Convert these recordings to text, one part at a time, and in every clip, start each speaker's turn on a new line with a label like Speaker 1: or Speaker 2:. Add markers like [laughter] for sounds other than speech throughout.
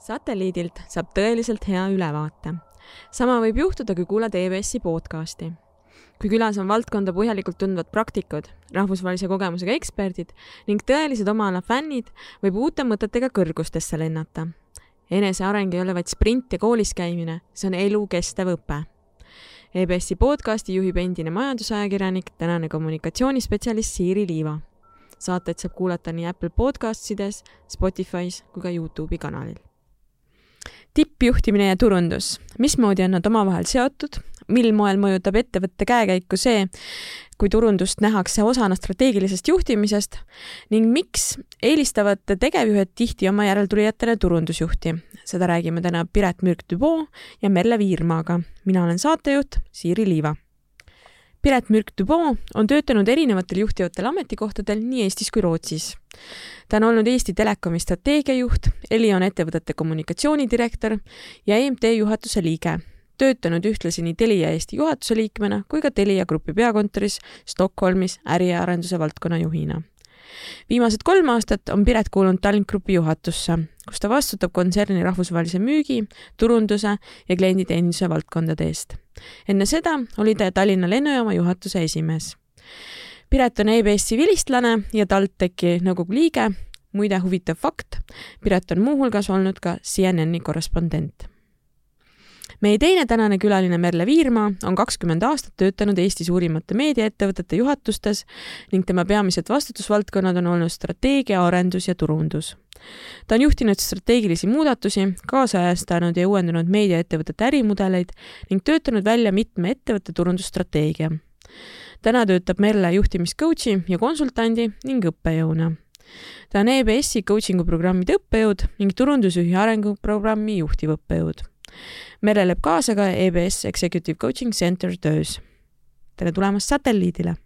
Speaker 1: satelliidilt saab tõeliselt hea ülevaate. sama võib juhtuda, kui kuulad EBS-i podcasti. kui külas on valdkonda põhjalikult tundvad praktikud, rahvusvahelise kogemusega eksperdid ning tõelised oma ala fännid, võib uute mõtetega kõrgustesse lennata. eneseareng ei ole vaid sprint ja koolis käimine, see on elukestev õpe EBS-i podcasti juhib endine majandusajakirjanik, tänane kommunikatsioonispetsialist Siiri Liiva. saateid saab kuulata nii Apple Podcastides, Spotify's kui ka Youtube'i kanalil tippjuhtimine ja turundus, mismoodi on nad omavahel seotud, mil moel mõjutab ettevõtte käekäiku see, kui turundust nähakse osana strateegilisest juhtimisest ning miks eelistavad tegevjuhed tihti oma järeltulijatele turundusjuhti. seda räägime täna Piret Mürk-Dubois ja Merle Viirmaaga. mina olen saatejuht Siiri Liiva Piret Mürk-Dubois on töötanud erinevatel juhtivatel ametikohtadel nii Eestis kui Rootsis. ta on olnud Eesti Telekomi strateegiajuht, Elion ettevõtete kommunikatsioonidirektor ja EMT juhatuse liige, töötanud ühtlasi nii Telia Eesti juhatuse liikmena kui ka Telia Grupi peakontoris Stockholmis äri ja arenduse valdkonna juhina. Viimased kolm aastat on Piret kuulunud Tallink Grupi juhatusse, kus ta vastutab kontserni rahvusvahelise müügi, turunduse ja klienditeeninduse valdkondade eest. enne seda oli ta Tallinna lennujaama juhatuse esimees. Piret on EBS-i vilistlane ja TalTechi nõukogu liige. muide, huvitav fakt, Piret on muuhulgas olnud ka CNN-i korrespondent meie teine tänane külaline Merle Viirma on kakskümmend aastat töötanud Eesti suurimate meediaettevõtete juhatustes ning tema peamised vastutusvaldkonnad on olnud strateegia, arendus ja turundus. ta on juhtinud strateegilisi muudatusi, kaasajastanud ja uuendanud meediaettevõtete ärimudeleid ning töötanud välja mitme ettevõtte turundusstrateegia. täna töötab Merle juhtimiscoach'i ja konsultandi ning õppejõuna ta on EBS-i coaching'u programmide õppejõud ning turundusjuhi arenguprogrammi juhtiv õppejõud Merle läheb kaasa ka EBS Executive Coaching Center töös. tere tulemast satelliidile!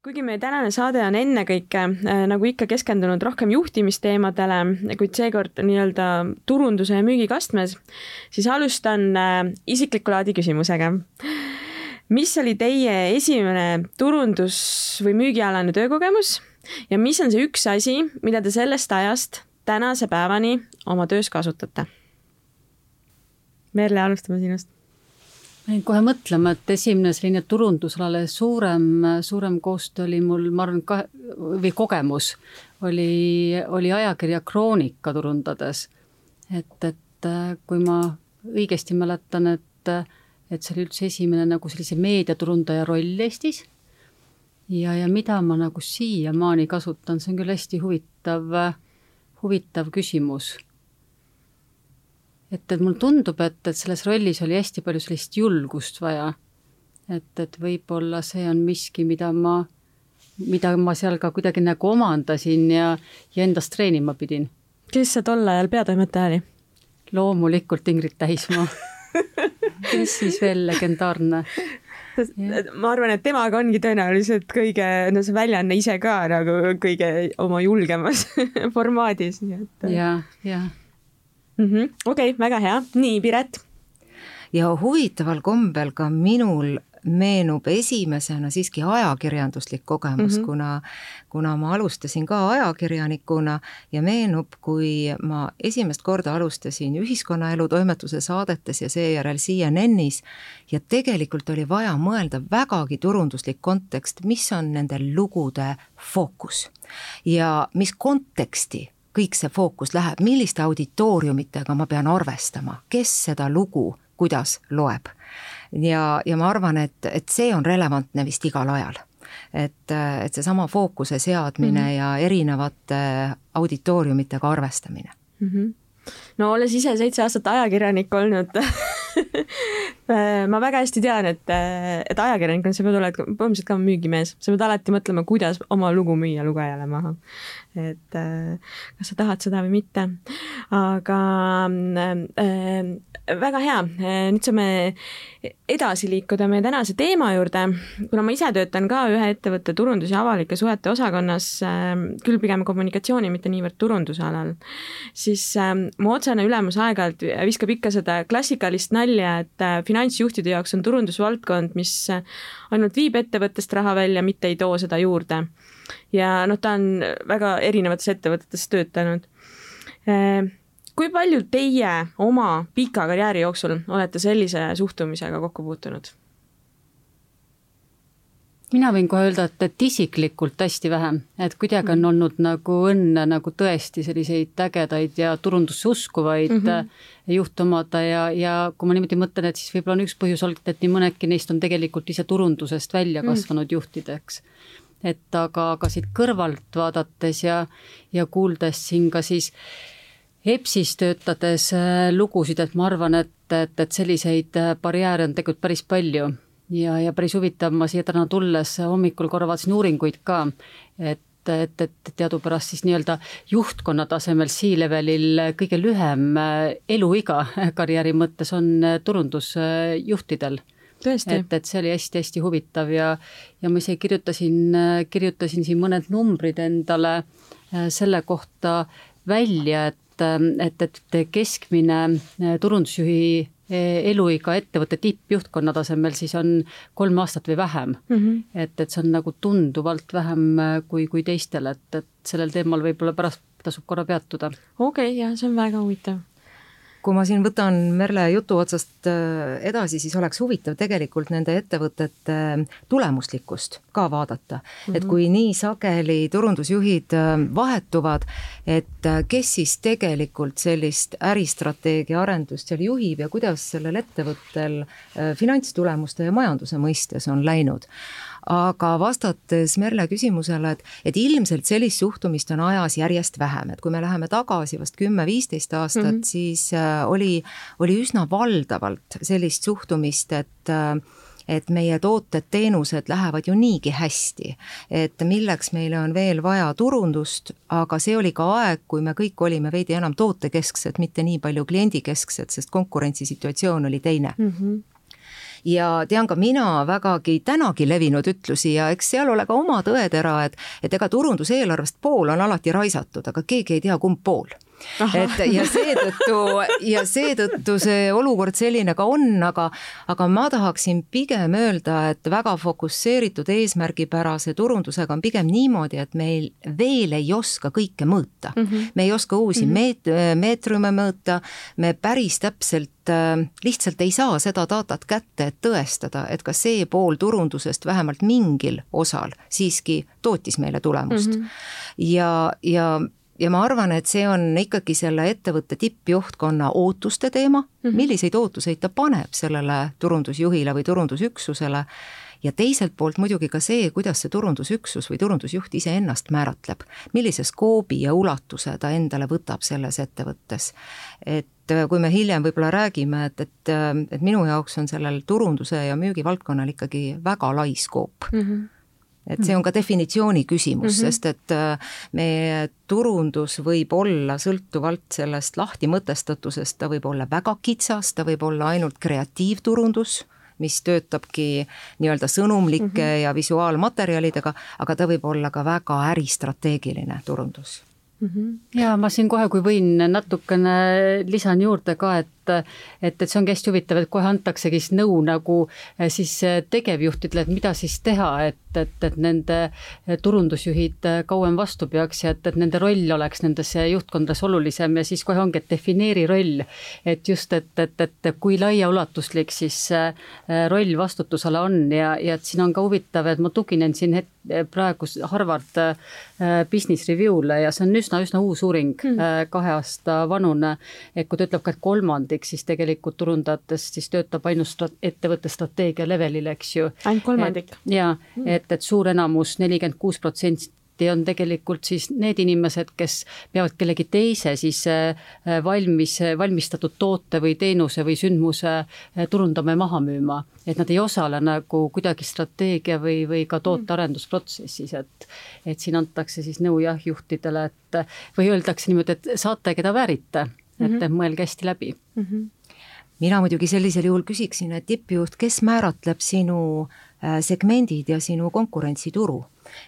Speaker 1: kuigi meie tänane saade on ennekõike äh, nagu ikka keskendunud rohkem juhtimisteemadele, kuid seekord nii-öelda turunduse ja müügikastmes, siis alustan äh, isikliku laadi küsimusega. mis oli teie esimene turundus- või müügialane töökogemus ja mis on see üks asi, mida te sellest ajast tänase päevani oma töös kasutate? Merle, alustame sinust.
Speaker 2: ma jäin kohe mõtlema, et esimene selline turundusalale suurem, suurem koostöö oli mul, ma arvan, ka või kogemus oli, oli ajakirja Kroonika turundades. et, et kui ma õigesti mäletan, et, et see oli üldse esimene nagu sellise meediaturundaja roll Eestis. ja, ja mida ma nagu siiamaani kasutan, see on küll hästi huvitav, huvitav küsimus et, et mulle tundub, et, et selles rollis oli hästi palju sellist julgust vaja. et, et võib-olla see on miski, mida ma, mida ma seal ka kuidagi nagu omandasin ja, ja endast treenima pidin.
Speaker 1: kes see tol ajal peatoimetaja oli?
Speaker 2: loomulikult Ingrid Täismaa kes siis veel legendaarne?
Speaker 1: ma arvan, et temaga ongi tõenäoliselt kõige, no see väljaanne ise ka nagu kõige oma julgemas [laughs] formaadis, nii et.
Speaker 2: ja, ja
Speaker 1: mm -hmm.. okei okay,, väga hea, nii Piret.
Speaker 3: ja huvitaval kombel ka minul meenub esimesena siiski ajakirjanduslik kogemus mm, -hmm. kuna, kuna ma alustasin ka ajakirjanikuna ja meenub, kui ma esimest korda alustasin ühiskonnaelu toimetuse saadetes ja seejärel CNN-is ja tegelikult oli vaja mõelda vägagi turunduslik kontekst, mis on nende lugude fookus ja mis konteksti kõik see fookus läheb, milliste auditooriumitega ma pean arvestama, kes seda lugu kuidas loeb. ja, ja ma arvan, et, et see on relevantne vist igal ajal. et, et seesama fookuse seadmine mm -hmm. ja erinevate auditooriumitega arvestamine
Speaker 1: mm. -hmm no olles ise seitse aastat ajakirjanik olnud [laughs] ma väga hästi tean, et, et ajakirjanikuna sa pead olema põhimõtteliselt ka müügimees, sa pead alati mõtlema, kuidas oma lugu müüa lugejale maha et äh, kas sa tahad seda või mitte. aga äh, väga hea, nüüd saame edasi liikuda meie tänase teema juurde. kuna ma ise töötan ka ühe ettevõtte turundus- ja avalike suhete osakonnas äh,, küll pigem kommunikatsiooni, mitte niivõrd turunduse alal, siis äh, mu otsene ülemus aeg-ajalt viskab ikka seda klassikalist nalja, et äh, finantsjuhtide jaoks on turundusvaldkond, mis ainult viib ettevõttest raha välja, mitte ei too seda juurde ja noh, ta on väga erinevates ettevõtetes töötanud. Äh, kui palju teie oma pika karjääri jooksul olete sellise suhtumisega kokku puutunud?
Speaker 2: Mina võin kohe öelda, et, et isiklikult hästi vähe, et kuidagi on mm. olnud nagu õnne nagu tõesti selliseid ägedaid ja turundusse uskuvaid mm -hmm. juhte omada ja, ja kui ma niimoodi mõtlen, et siis võib-olla on üks põhjus olnud, et nii mõnedki neist on tegelikult ise turundusest välja mm. kasvanud mm. juhtideks. et aga, aga siit kõrvalt vaadates ja, ja kuuldes siin ka siis EBS-is töötades äh, lugusid, et ma arvan, et, et, et selliseid äh, barjääre on tegelikult päris palju ja, ja päris huvitav, ma siia täna tulles hommikul korra vaatasin uuringuid ka, et et, et teadupärast siis nii-öelda juhtkonna tasemel C-levelil kõige lühem äh, eluiga [laughs] karjääri mõttes on äh, turundusjuhtidel. et, et see oli hästi-hästi huvitav ja, ja ma ise kirjutasin, äh, kirjutasin siin mõned numbrid endale selle kohta välja, et, et, et keskmine turundusjuhi eluiga ettevõtte tippjuhtkonna tasemel siis on kolm aastat või vähem mm. -hmm. et, et see on nagu tunduvalt vähem äh, kui, kui teistel, et, et sellel teemal võib-olla pärast tasub korra peatuda.
Speaker 1: okei okay,, jah, see on väga huvitav
Speaker 3: kui ma siin võtan Merle jutu otsast äh, edasi, siis oleks huvitav tegelikult nende ettevõtete äh, tulemuslikkust ka vaadata mm. -hmm. et kui nii sageli turundusjuhid äh, vahetuvad, et kes siis tegelikult sellist äristrateegia arendust seal juhib ja kuidas sellel ettevõttel finantstulemuste ja majanduse mõistes on läinud aga vastates Merle küsimusele, et, et ilmselt sellist suhtumist on ajas järjest vähem, et kui me läheme tagasi vast kümme-viisteist aastat mm, -hmm. siis äh, oli, oli üsna valdavalt sellist suhtumist, et äh, et meie tooted-teenused lähevad ju niigi hästi, et milleks meile on veel vaja turundust, aga see oli ka aeg, kui me kõik olime veidi enam tootekesksed, mitte nii palju kliendikesksed, sest konkurentsisituatsioon oli teine mm. -hmm ja tean ka mina vägagi tänagi levinud ütlusi ja eks seal ole ka oma tõetera, et, et ega turunduseelarvest pool on alati raisatud, aga keegi ei tea, kumb pool et ja seetõttu ja seetõttu see olukord selline ka on, aga, aga ma tahaksin pigem öelda, et väga fokusseeritud eesmärgipärase turundusega on pigem niimoodi, et meil veel ei oska kõike mõõta mm. -hmm. me ei oska uusi mm -hmm. meet-, meetrume mõõta, me päris täpselt äh, lihtsalt ei saa seda datat kätte, et tõestada, et ka see pool turundusest vähemalt mingil osal siiski tootis meile tulemust mm. -hmm. ja, ja ja ma arvan, et see on ikkagi selle ettevõtte tippjuhtkonna ootuste teema mm, -hmm. milliseid ootuseid ta paneb sellele turundusjuhile või turundusüksusele ja teiselt poolt muidugi ka see, kuidas see turundusüksus või turundusjuht iseennast määratleb, millise skoobi ja ulatuse ta endale võtab selles ettevõttes. et äh, kui me hiljem võib-olla räägime, et, et, äh, et minu jaoks on sellel turunduse ja müügivaldkonnal ikkagi väga lai skoop mm. -hmm et see on ka definitsiooni küsimus mm, -hmm. sest et äh, meie turundus võib olla sõltuvalt sellest lahti mõtestatusest, ta võib olla väga kitsas, ta võib olla ainult kreatiivturundus, mis töötabki nii-öelda sõnumlike mm -hmm. ja visuaalmaterjalidega, aga ta võib olla ka väga äristrateegiline turundus
Speaker 2: mm. -hmm. ja ma siin kohe, kui võin, natukene lisan juurde ka, et et, et see ongi hästi huvitav, et kohe antaksegi siis nõu nagu eh, siis eh, tegevjuhtidele, et mida siis teha, et, et, et nende eh, turundusjuhid kauem vastu peaks ja et, et nende roll oleks nendes juhtkondades olulisem ja siis kohe ongi, et defineeri roll. et just, et, et, et kui laiaulatuslik siis roll vastutusala on ja, ja et siin on ka huvitav, et ma tuginen siin het-, praegu Harvard Business Review'le ja see on üsna-üsna uus uuring mm., kahe aasta vanune, et kui ta ütleb ka, et kolmandik kolmandik siis tegelikult turundajatest siis töötab ainult strat-, ettevõtte strateegia levelil, eks ju.
Speaker 1: ainult kolmandik?
Speaker 2: jaa, mm. et, et suur enamus, nelikümmend kuus protsenti on tegelikult siis need inimesed, kes peavad kellegi teise siis äh, valmis, valmistatud toote või teenuse või sündmuse äh, turundama ja maha müüma. et nad ei osale nagu kuidagi strateegia või, või ka tootearendusprotsessis, et et siin antakse siis nõu jah, juhtidele, et või öeldakse niimoodi, et saate, keda väärite et mm -hmm. mõelge hästi läbi mm. -hmm.
Speaker 3: mina muidugi sellisel juhul küsiksin, et tippjuht, kes määratleb sinu äh, segmendid ja sinu konkurentsituru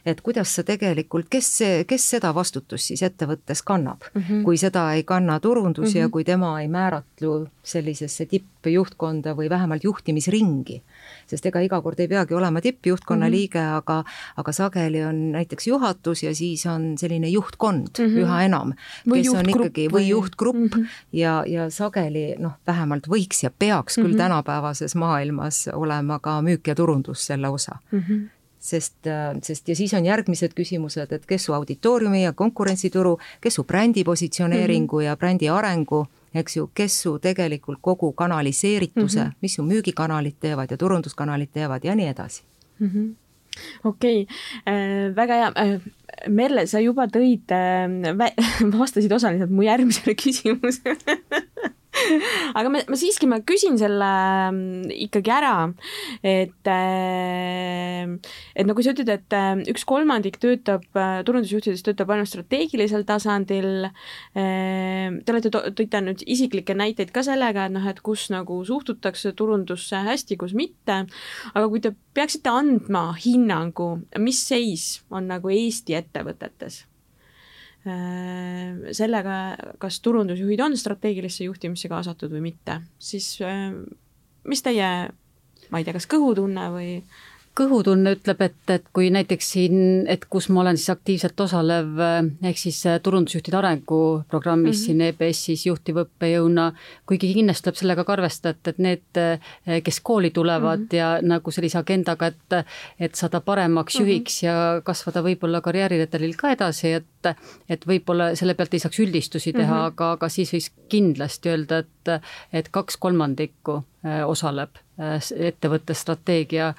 Speaker 3: et kuidas sa tegelikult, kes kes seda vastutust siis ettevõttes kannab mm, -hmm. kui seda ei kanna turundus mm -hmm. ja mhm. kui tema ei määratlu sellisesse tippjuhtkonda või vähemalt juhtimisringi. sest ega iga kord ei peagi olema tippjuhtkonna mm -hmm. liige, aga, aga sageli on näiteks juhatus ja siis on selline juhtkond mm -hmm. üha enam, kes on ikkagi, või juhtgrupp mm -hmm. ja, ja sageli noh, vähemalt võiks ja peaks küll mm -hmm. tänapäevases maailmas olema ka müük ja turundus selle osa mm. -hmm sest, äh, sest ja siis on järgmised küsimused, et kes su auditooriumi ja konkurentsituru, kes su brändi positsioneeringu mm -hmm. ja brändi arengu, eks ju, kes su tegelikult kogu kanaliseerituse mm, -hmm. mis su müügikanalid teevad ja turunduskanalid teevad ja nii edasi mm.
Speaker 1: -hmm okei okay. äh,, väga hea äh,. Merle, sa juba tõid äh,, [laughs] vastasid osaliselt mu järgmisele küsimusele [laughs] [laughs] aga ma, ma siiski, ma küsin selle mm, ikkagi ära, et, äh, et no kui sa ütled, et äh, üks kolmandik töötab, äh, turundusjuhtidest töötab ainult strateegilisel tasandil, te olete, tõite nüüd isiklikke näiteid ka sellega, et noh, et kus nagu suhtutakse turundusse hästi, kus mitte, aga kui te peaksite andma hinnangu, mis seis on nagu Eesti ettevõtetes sellega, kas turundusjuhid on strateegilisse juhtimisse kaasatud või mitte, siis äh, mis teie, ma ei tea, kas kõhutunne või
Speaker 2: kõhutunne ütleb, et, et kui näiteks siin, et kus ma olen siis aktiivselt osalev, ehk siis äh, turundusjuhtide arenguprogrammis mm -hmm. siin EBS-is juhtivõppejõuna, kuigi kindlasti tuleb sellega ka arvestada, et, et need, äh, kes kooli tulevad mm -hmm. ja nagu sellise agendaga, et et saada paremaks mhm. juhiks mm -hmm. ja kasvada võib-olla karjääriredelil ka edasi, et et võib-olla selle pealt ei saaks üldistusi teha mm, -hmm. aga, aga siis võiks kindlasti öelda, et et kaks kolmandikku osaleb ettevõtte strateegia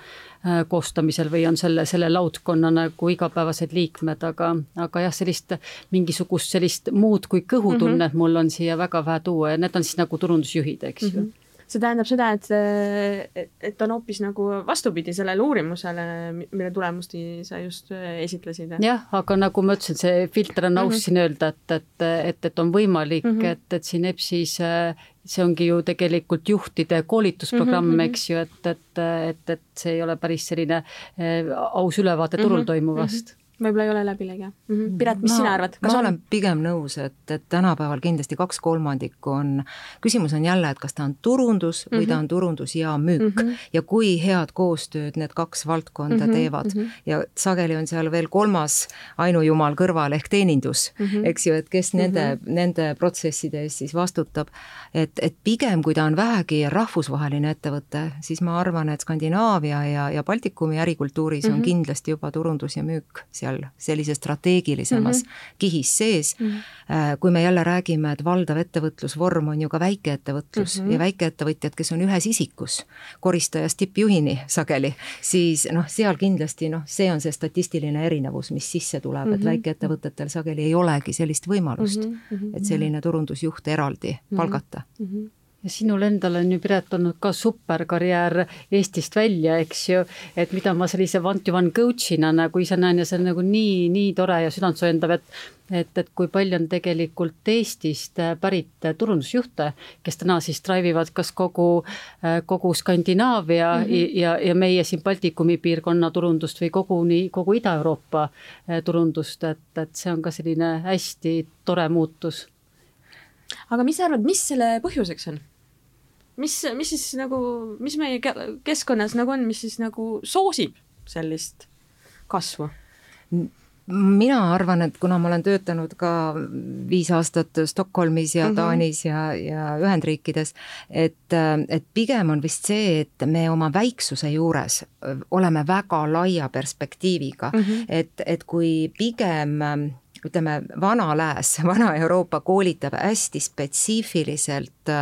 Speaker 2: koostamisel või on selle, selle laudkonna nagu igapäevased liikmed, aga, aga jah, sellist mingisugust sellist muud kui kõhutunnet mm -hmm. mul on siia väga vähe tuua ja need on siis nagu turundusjuhid, eks ju mm. -hmm
Speaker 1: see tähendab seda, et, et on hoopis nagu vastupidi sellele uurimusele, mille tulemusi sa just esitlesid.
Speaker 2: jah, aga nagu ma ütlesin, see filter on aus mm -hmm. siin öelda, et, et, et, et on võimalik mm, -hmm. et, et siin EBS-is see ongi ju tegelikult juhtide koolitusprogramm mm, -hmm. eks ju, et, et, et, et see ei ole päris selline eh, aus ülevaade turul mm -hmm. toimuvast mm. -hmm
Speaker 1: võib-olla ei ole läbilõige mm. -hmm. Piret, mis ma, sina arvad?
Speaker 3: ma on? olen pigem nõus, et, et tänapäeval kindlasti kaks kolmandikku on, küsimus on jälle, et kas ta on turundus või mm -hmm. ta on turundus ja müük mm. -hmm. ja kui head koostööd need kaks valdkonda mm -hmm. teevad mm. -hmm. ja sageli on seal veel kolmas ainujumal kõrval ehk teenindus mm, -hmm. eks ju, et kes nende mm, -hmm. nende protsesside eest siis vastutab. et, et pigem, kui ta on vähegi rahvusvaheline ettevõte, siis ma arvan, et Skandinaavia ja, ja Baltikumi ärikultuuris mm -hmm. on mhm. kindlasti juba turundus ja müük seal sellises strateegilisemas mm -hmm. kihis sees mm. -hmm. kui me jälle räägime, et valdav ettevõtlusvorm on ju ka väikeettevõtlus mm -hmm. ja väikeettevõtjad, kes on ühes isikus, koristajast tippjuhini sageli, siis noh, seal kindlasti noh, see on see statistiline erinevus, mis sisse tuleb mm, -hmm. et mhm. väikeettevõtetel sageli ei olegi sellist võimalust mm, -hmm. et selline turundusjuht eraldi mm -hmm. palgata mm. -hmm
Speaker 2: ja sinul endal on ju, Piret, olnud ka superkarjäär Eestist välja, eks ju, et mida ma sellise one-to-one coach'ina nagu ise näen ja see on nagu nii, nii tore ja südantsoojendav, et et, et kui palju on tegelikult Eestist pärit turundusjuhte, kes täna siis drive ivad kas kogu, kogu Skandinaavia mm -hmm. ja, ja meie siin Baltikumi piirkonna turundust või koguni kogu Ida-Euroopa turundust, et, et see on ka selline hästi tore muutus.
Speaker 1: aga mis sa arvad, mis selle põhjuseks on? Mis, mis siis nagu, mis meie keskkonnas nagu on, mis siis nagu soosib sellist kasvu?
Speaker 3: mina arvan, et kuna ma olen töötanud ka viis aastat Stockholmis ja mm -hmm. Taanis ja, ja Ühendriikides, et, et pigem on vist see, et me oma väiksuse juures oleme väga laia perspektiiviga mm, -hmm. et, et kui pigem ütleme, vana lääs, [laughs] vana Euroopa koolitab hästi spetsiifiliselt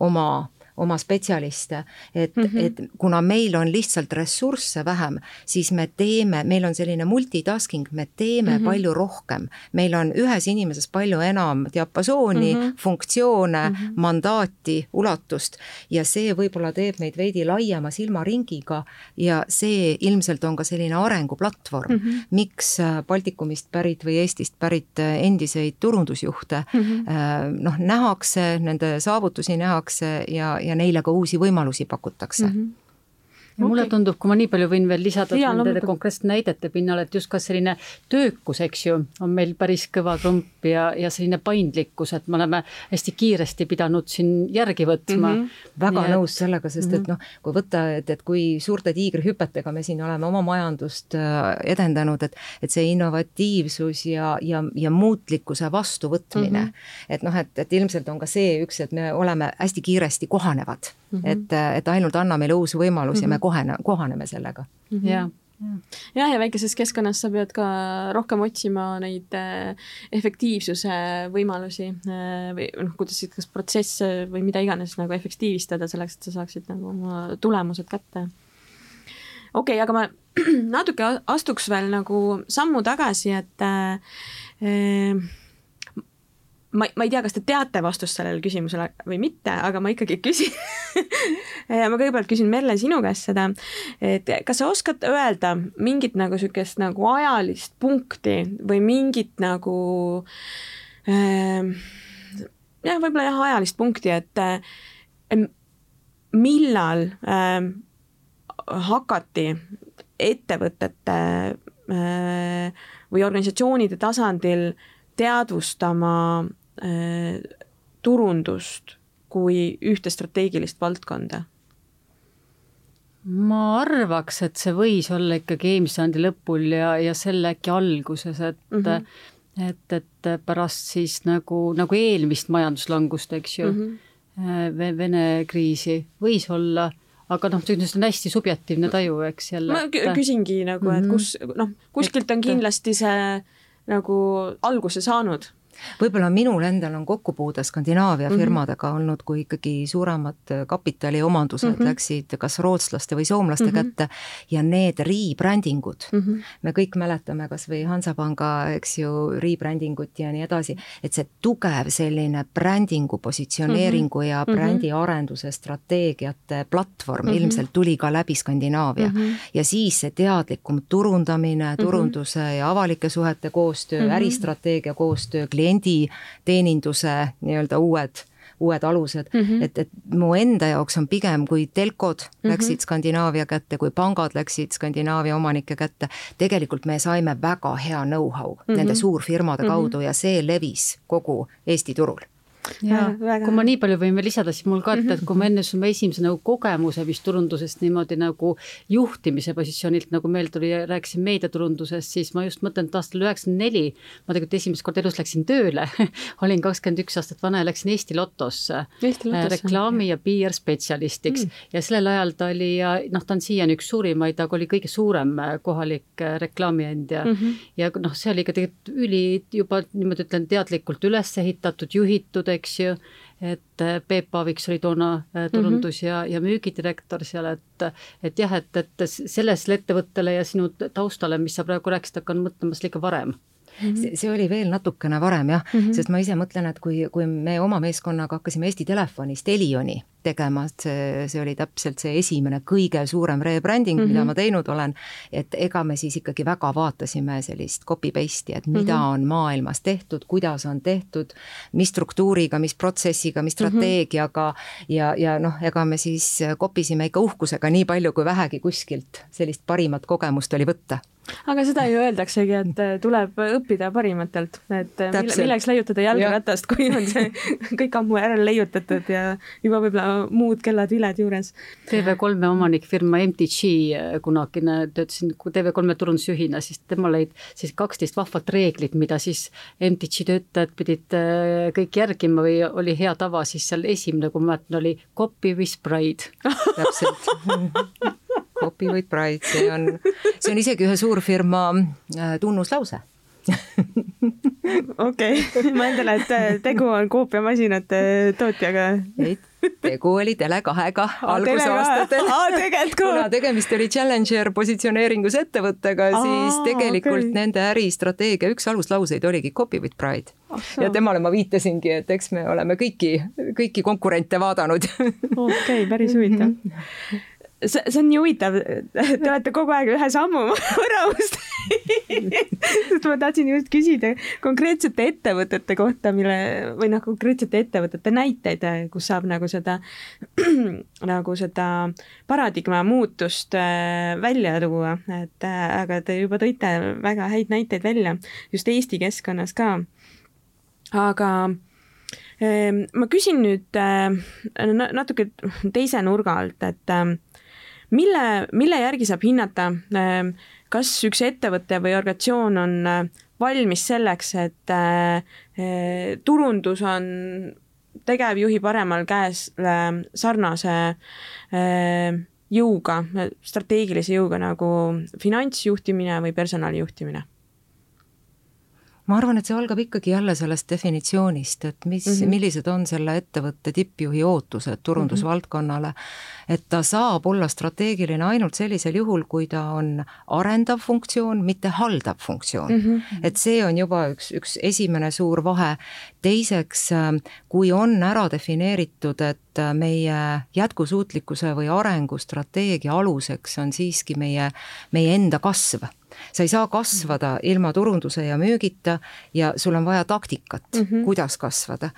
Speaker 3: oma oma spetsialiste, et mm, -hmm. et kuna meil on lihtsalt ressursse vähem, siis me teeme, meil on selline multitasking, me teeme mm -hmm. palju rohkem. meil on ühes inimeses palju enam diapasooni mm, -hmm. funktsioone mm, -hmm. mandaati, ulatust ja see võib-olla teeb meid veidi laiema silmaringiga ja see ilmselt on ka selline arenguplatvorm mm, -hmm. miks äh, Baltikumist pärit või Eestist pärit äh, endiseid turundusjuhte mm -hmm. noh, nähakse, nende saavutusi nähakse ja, ja neile ka uusi võimalusi pakutakse mm. -hmm
Speaker 2: ja mulle okay. tundub, kui ma nii palju võin veel lisada
Speaker 1: Jaa,
Speaker 2: nende konkreetsete näidete pinnal, et just ka selline töökus, eks ju, on meil päris kõva trump ja, ja selline paindlikkus, et me oleme hästi kiiresti pidanud siin järgi võtma mm. -hmm.
Speaker 3: väga
Speaker 2: Nii et-
Speaker 3: nõus sellega, sest et
Speaker 2: Mhm.
Speaker 3: noh, kui võtta, et, et kui suurte tiigrihüpetega me siin oleme oma majandust äh, edendanud, et, et see innovatiivsus ja, ja, ja muutlikkuse vastuvõtmine mm, -hmm. et noh, et, et ilmselt on ka see üks, et me oleme hästi kiiresti kohanevad mm, -hmm. et, et ainult anna meile uusi võimalusi mm -hmm. ja me kohane, kohaneme sellega.
Speaker 2: jah,
Speaker 1: jah, ja väikeses keskkonnas sa pead ka rohkem otsima neid äh, efektiivsuse võimalusi äh, või noh, kuidas siis kas protsesse või mida iganes nagu efektiivistada selleks, et sa saaksid nagu oma tulemused kätte. okei okay,, aga ma [clears throat] natuke astuks veel nagu sammu tagasi, et äh, ma, ma ei tea, kas te teate vastust sellele küsimusele või mitte, aga ma ikkagi küsin [laughs] ma kõigepealt küsin Merle sinu käest seda, et kas sa oskad öelda mingit nagu niisugust nagu ajalist punkti või mingit nagu äh, jah, võib-olla jah, ajalist punkti, et äh, millal äh, hakati ettevõtete äh, või organisatsioonide tasandil teadvustama äh, turundust kui ühte strateegilist valdkonda?
Speaker 2: ma arvaks, et see võis olla ikkagi eelmise sajandi lõpul ja, ja selle äkki alguses, et mm. -hmm. et, et pärast siis nagu, nagu eelmist majanduslangust, eks ju mm. -hmm. Vene kriisi võis olla, aga noh, see on hästi subjektiivne taju, eks jälle.
Speaker 1: ma kü- küsingi nagu, et
Speaker 2: Mhm.
Speaker 1: kus, noh, kuskilt on kindlasti see nagu alguse saanud.
Speaker 3: Võib-olla minul endal on kokkupuude Skandinaavia
Speaker 1: Mhm.
Speaker 3: firmadega olnud, kui ikkagi suuremad kapitaliomandused
Speaker 1: Mhm.
Speaker 3: läksid kas rootslaste või soomlaste
Speaker 1: Mhm.
Speaker 3: kätte ja need rebrändingud
Speaker 1: Mm -hmm.
Speaker 3: me kõik mäletame kas või Hansapanga, eks ju, rebrandingut ja nii edasi, et see tugev selline brändingu positsioneeringu ja
Speaker 1: Mhm.
Speaker 3: brändiarenduse strateegiate platvorm
Speaker 1: Mhm.
Speaker 3: ilmselt tuli ka läbi Skandinaavia. ja siis see teadlikum turundamine, turunduse ja avalike suhete koostöö
Speaker 1: Mhm.
Speaker 3: äristrateegia koostöö, klienditeeninduse nii-öelda uued uued alused mm,
Speaker 1: Mhm.
Speaker 3: -hmm. et, et mu enda jaoks on pigem, kui telkod mm
Speaker 1: Mhm.
Speaker 3: -hmm. läksid Skandinaavia kätte, kui pangad läksid Skandinaavia omanike kätte, tegelikult me saime väga hea know-how mm -hmm. nende suurfirmade
Speaker 1: Mhm.
Speaker 3: kaudu ja see levis kogu Eesti turul
Speaker 2: ja
Speaker 1: Väga
Speaker 2: kui ma nii palju võin veel lisada, siis mul ka, et, et kui ma enne oma esimese nagu kogemuse vist turundusest niimoodi nagu juhtimise positsioonilt nagu meil tuli rääkisin meediaturundusest, siis ma just mõtlen, et aastal üheksakümmend neli ma tegelikult esimest korda elus läksin tööle [laughs] olin kakskümmend üks aastat vana ja läksin Eesti Lotosse
Speaker 1: Eesti
Speaker 2: äh,
Speaker 1: Lotosse.
Speaker 2: reklaami ja PR spetsialistiks mm. ja sellel ajal ta oli ja noh, ta on siiani üks suurimaid, aga oli kõige suurem äh, kohalik äh, reklaamiandja mm.
Speaker 1: Mhm.
Speaker 2: -hmm. ja noh, see oli ikka tegelikult üli juba niimoodi ütlen teadlikult üles ehitatud, juhitud, eks ju, et äh, Peep Aaviks oli toona äh, turundus- mm -hmm. ja, ja müügidirektor seal, et et jah, et, et sellele ettevõttele ja sinu taustale, mis sa praegu rääkisid, hakkan mõtlema seda ikka varem
Speaker 3: see, see oli veel natukene varem jah mm, -hmm. sest ma ise mõtlen, et kui, kui me oma meeskonnaga hakkasime Eesti Telefonist Elioni tegema, et see, see oli täpselt see esimene kõige suurem rebranding mm, -hmm. mida ma teinud olen, et ega me siis ikkagi väga vaatasime sellist copy-paste'i, et mida mm -hmm. on maailmas tehtud, kuidas on tehtud, mis struktuuriga, mis protsessiga, mis strateegiaga mm -hmm. ja, ja noh, ega me siis kopisime ikka uhkusega nii palju, kui vähegi kuskilt sellist parimat kogemust oli võtta
Speaker 1: aga seda ju öeldaksegi, et äh, tuleb õppida parimatelt, et äh, mille, milleks leiutada jalgratast, [laughs] kui on see [laughs] kõik ammu ära leiutatud ja juba võib-olla muud kellad viled juures.
Speaker 2: TV3-e omanikfirma MTG äh, kunagine, töötasin TV3-e turundusjuhina, siis temal olid siis kaksteist vahvat reeglit, mida siis MTG töötajad pidid äh, kõik järgima või oli hea tava, siis seal esimene, kui ma mäletan, oli copy with pride
Speaker 3: täpselt [laughs] Copy with pride, see on, see on isegi ühe suurfirma äh, tunnuslause. [laughs]
Speaker 1: okei okay. ma eeldan, et tegu on koopiamasinate tootjaga.
Speaker 3: Tegu oli Tele2-ga algusaastatel. [laughs] kuna tegemist oli Challenger positsioneeringus ettevõttega, siis tegelikult okay. nende äristrateegia üks aluslauseid oligi copy with pride. ja temale ma viitasingi, et eks me oleme kõiki, kõiki konkurente vaadanud.
Speaker 1: okei päris huvitav [laughs] see, see on nii huvitav, [laughs] te olete kogu aeg ühe sammu [laughs] võrra must sest ma tahtsin just küsida konkreetsete ettevõtete kohta, mille või noh, konkreetsete ettevõtete näiteid, kus saab nagu seda [clears throat] nagu seda paradigma muutust äh, välja tuua, et äh, aga te juba tõite väga häid näiteid välja just Eesti keskkonnas ka. aga ähm, ma küsin nüüd äh, natuke teise nurga alt, et mille, mille järgi saab hinnata, ähm, kas üks ettevõte või organisatsioon on äh, valmis selleks, et äh, äh, turundus on tegevjuhi paremal käes sarnase jõuga, strateegilise jõuga nagu finantsjuhtimine või personalijuhtimine
Speaker 3: ma arvan, et see algab ikkagi jälle sellest definitsioonist, et mis mm, -hmm. millised on selle ettevõtte tippjuhi ootused turundusvaldkonnale. et ta saab olla strateegiline ainult sellisel juhul, kui ta on arendav funktsioon, mitte haldav funktsioon mm. -hmm. et see on juba üks, üks esimene suur vahe. teiseks, kui on ära defineeritud, et meie jätkusuutlikkuse või arengustrateegia aluseks on siiski meie, meie enda kasv sa ei saa kasvada ilma turunduse ja müügita ja sul on vaja taktikat mm, -hmm. kuidas kasvada.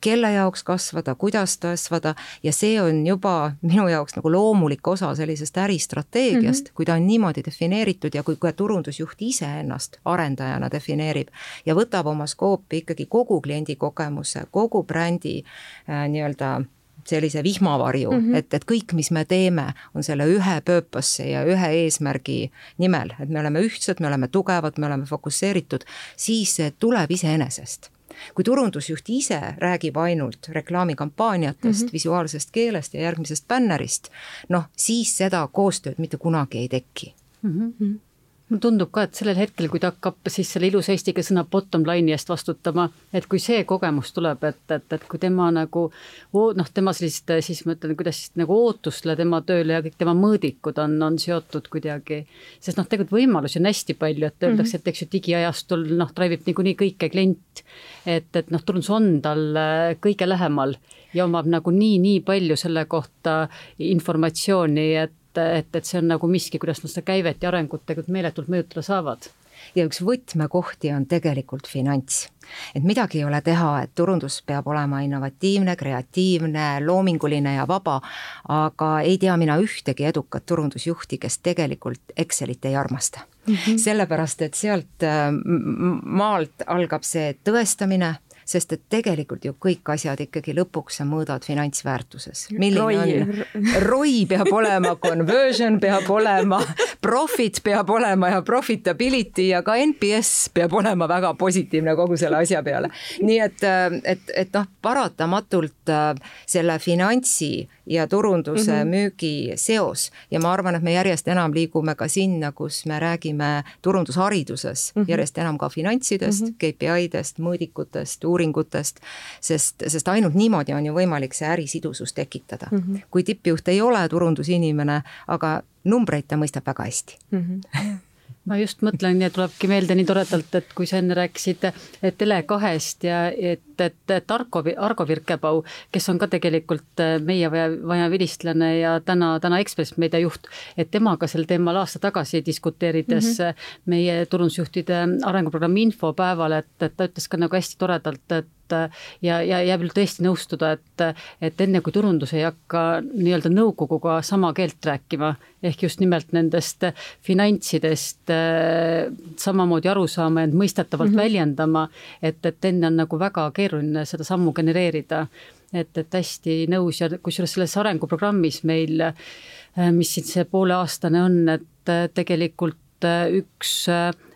Speaker 3: kelle jaoks kasvada, kuidas kasvada ja see on juba minu jaoks nagu loomulik osa sellisest äristrateegiast mm, -hmm. kui ta on niimoodi defineeritud ja kui ka turundusjuht iseennast arendajana defineerib ja võtab oma skoopi ikkagi kogu kliendi kogemuse, kogu brändi äh, nii-öelda sellise vihmavarju mm, -hmm. et, et kõik, mis me teeme, on selle ühe purpose'i ja ühe eesmärgi nimel, et me oleme ühtsed, me oleme tugevad, me oleme fokusseeritud, siis see tuleb iseenesest kui turundusjuht ise räägib ainult reklaamikampaaniatest mm, -hmm. visuaalsest keelest ja järgmisest bännerist, noh, siis seda koostööd mitte kunagi ei teki mm.
Speaker 2: -hmm mulle tundub ka, et sellel hetkel, kui ta hakkab siis selle ilusa eesti keele sõna bottom line'i eest vastutama, et kui see kogemus tuleb, et, et, et kui tema nagu noh, tema sellist siis ma ütlen, kuidas siis nagu ootustele tema tööle ja kõik tema mõõdikud on, on seotud kuidagi, sest noh, tegelikult võimalusi on hästi palju, et öeldakse, et eks ju digiajastul noh, drive ib niikuinii kõike klient, et, et noh, turundus on tal äh, kõige lähemal ja omab nagu nii, nii palju selle kohta informatsiooni, et et, et see on nagu miski, kuidas nad seda käivet ja arengut tegelikult meeletult mõjutada saavad
Speaker 3: ja üks võtmekohti on tegelikult finants. et midagi ei ole teha, et turundus peab olema innovatiivne, kreatiivne, loominguline ja vaba, aga ei tea mina ühtegi edukat turundusjuhti, kes tegelikult Excelit ei armasta mm. -hmm. sellepärast, et sealt äh, maalt algab see tõestamine sest et tegelikult ju kõik asjad ikkagi lõpuks sa mõõdad finantsväärtuses. ROI [laughs] peab olema, conversion peab olema, profit peab olema ja profitability ja ka NPS peab olema väga positiivne kogu selle asja peale. nii et, et, et noh, paratamatult äh, selle finantsi ja turunduse mm -hmm. müügi seos ja ma arvan, et me järjest enam liigume ka sinna, kus me räägime turundushariduses mm -hmm. järjest enam ka finantsidest mm, -hmm. KPI-dest, mõõdikutest, uuringutest, sest, sest ainult niimoodi on ju võimalik see ärisidusus tekitada mm. -hmm. kui tippjuht ei ole turundusinimene, aga numbreid ta mõistab väga hästi mm. -hmm
Speaker 2: ma just mõtlen ja tulebki meelde nii toredalt, et kui sa enne rääkisid Tele2-st ja et, et, et Argo, Argo Virkepau, kes on ka tegelikult meie vaja, vilistlane ja täna, täna Ekspress meedia juht, et temaga sel teemal aasta tagasi diskuteerides mm -hmm. meie turundusjuhtide arenguprogrammi infopäeval, et, et ta ütles ka nagu hästi toredalt, et ja, ja jääb tõesti nõustuda, et, et enne kui turundus ei hakka nii-öelda nõukoguga sama keelt rääkima, ehk just nimelt nendest finantsidest äh, samamoodi aru saama, end mõistetavalt mm -hmm. väljendama, et, et enne on nagu väga keeruline seda sammu genereerida. et, et hästi nõus ja kusjuures selles arenguprogrammis meil, äh, mis siin see pooleaastane on, et äh, tegelikult üks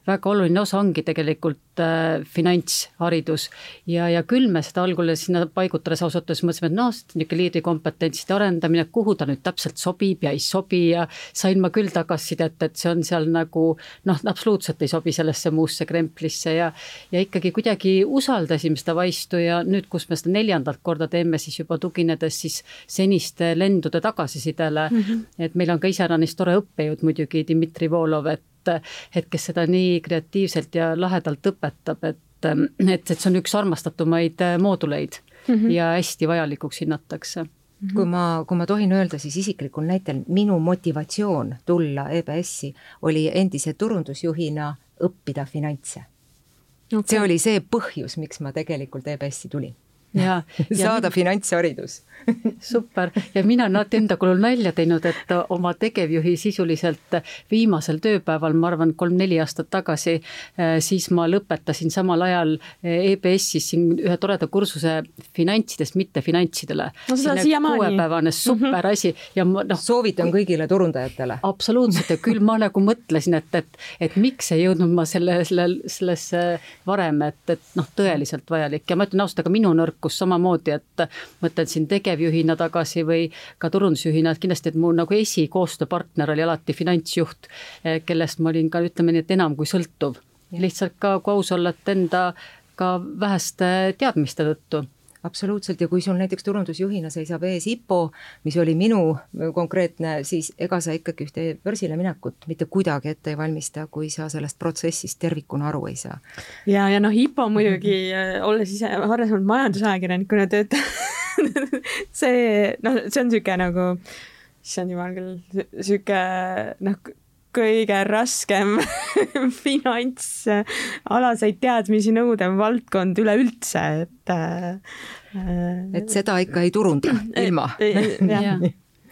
Speaker 2: väga oluline osa ongi tegelikult äh, finantsharidus ja, ja küll me seda algul sinna paigutades ausalt öeldes mõtlesime, et noh, niisugune liidrikompetentside arendamine, kuhu ta nüüd täpselt sobib ja ei sobi ja sain ma küll tagasisidet, et see on seal nagu noh, absoluutselt ei sobi sellesse muusse kremplisse ja ja ikkagi kuidagi usaldasime seda vaistu ja nüüd, kus me seda neljandat korda teeme, siis juba tuginedes siis seniste lendude tagasisidele mm, -hmm. et meil on ka iseäranis tore õppejõud muidugi, Dmitri Volov, et et kes seda nii kreatiivselt ja lahedalt õpetab, et, et, et see on üks armastatumaid mooduleid mm -hmm. ja hästi vajalikuks hinnatakse
Speaker 3: Mm -hmm. kui ma, kui ma tohin öelda, siis isiklikul näitel minu motivatsioon tulla EBS-i oli endise turundusjuhina õppida finantse okay.. see oli see põhjus, miks ma tegelikult EBS-i tulin
Speaker 2: ja, [laughs]
Speaker 3: ja saada finantsharidus [laughs]
Speaker 2: super ja mina olen alati enda kulul nalja teinud, et oma tegevjuhi sisuliselt viimasel tööpäeval, ma arvan, kolm-neli aastat tagasi, eh, siis ma lõpetasin samal ajal eh, EBS-is siin ühe toreda kursuse finantsidest mittefinantsidele.
Speaker 1: no seda siiamaani.
Speaker 2: kuuepäevane super mhm. asi ja ma noh.
Speaker 3: soovitan kõigile turundajatele.
Speaker 2: absoluutselt ja küll ma nagu mõtlesin, et, et, et miks ei jõudnud ma selle, selle, sellesse varem, et, et noh, tõeliselt vajalik ja ma ütlen ausalt, aga minu nõrkus samamoodi, et mõtlen siin tegevjuhi tegevjuhina tagasi või ka turundusjuhina, et kindlasti, et mu nagu esikoostööpartner oli alati finantsjuht, eh, kellest ma olin ka ütleme nii, et enam kui sõltuv. lihtsalt ka, kui aus olla, et enda ka väheste teadmiste tõttu
Speaker 3: absoluutselt ja kui sul näiteks turundusjuhina seisab ees IPO, mis oli minu konkreetne, siis ega sa ikkagi ühte börsile minekut mitte kuidagi ette ei valmista, kui sa sellest protsessist tervikuna aru ei saa.
Speaker 1: ja, ja noh, IPO muidugi, olles ise varasemalt majandusajakirjanikuna töötanud [laughs] see noh, see on niisugune nagu, issand jumal küll, niisugune noh, kõige raskem [laughs] finantsalaseid teadmisi nõudev valdkond üleüldse, et
Speaker 3: äh, et seda ikka ei turunda ilma. [laughs]
Speaker 1: jah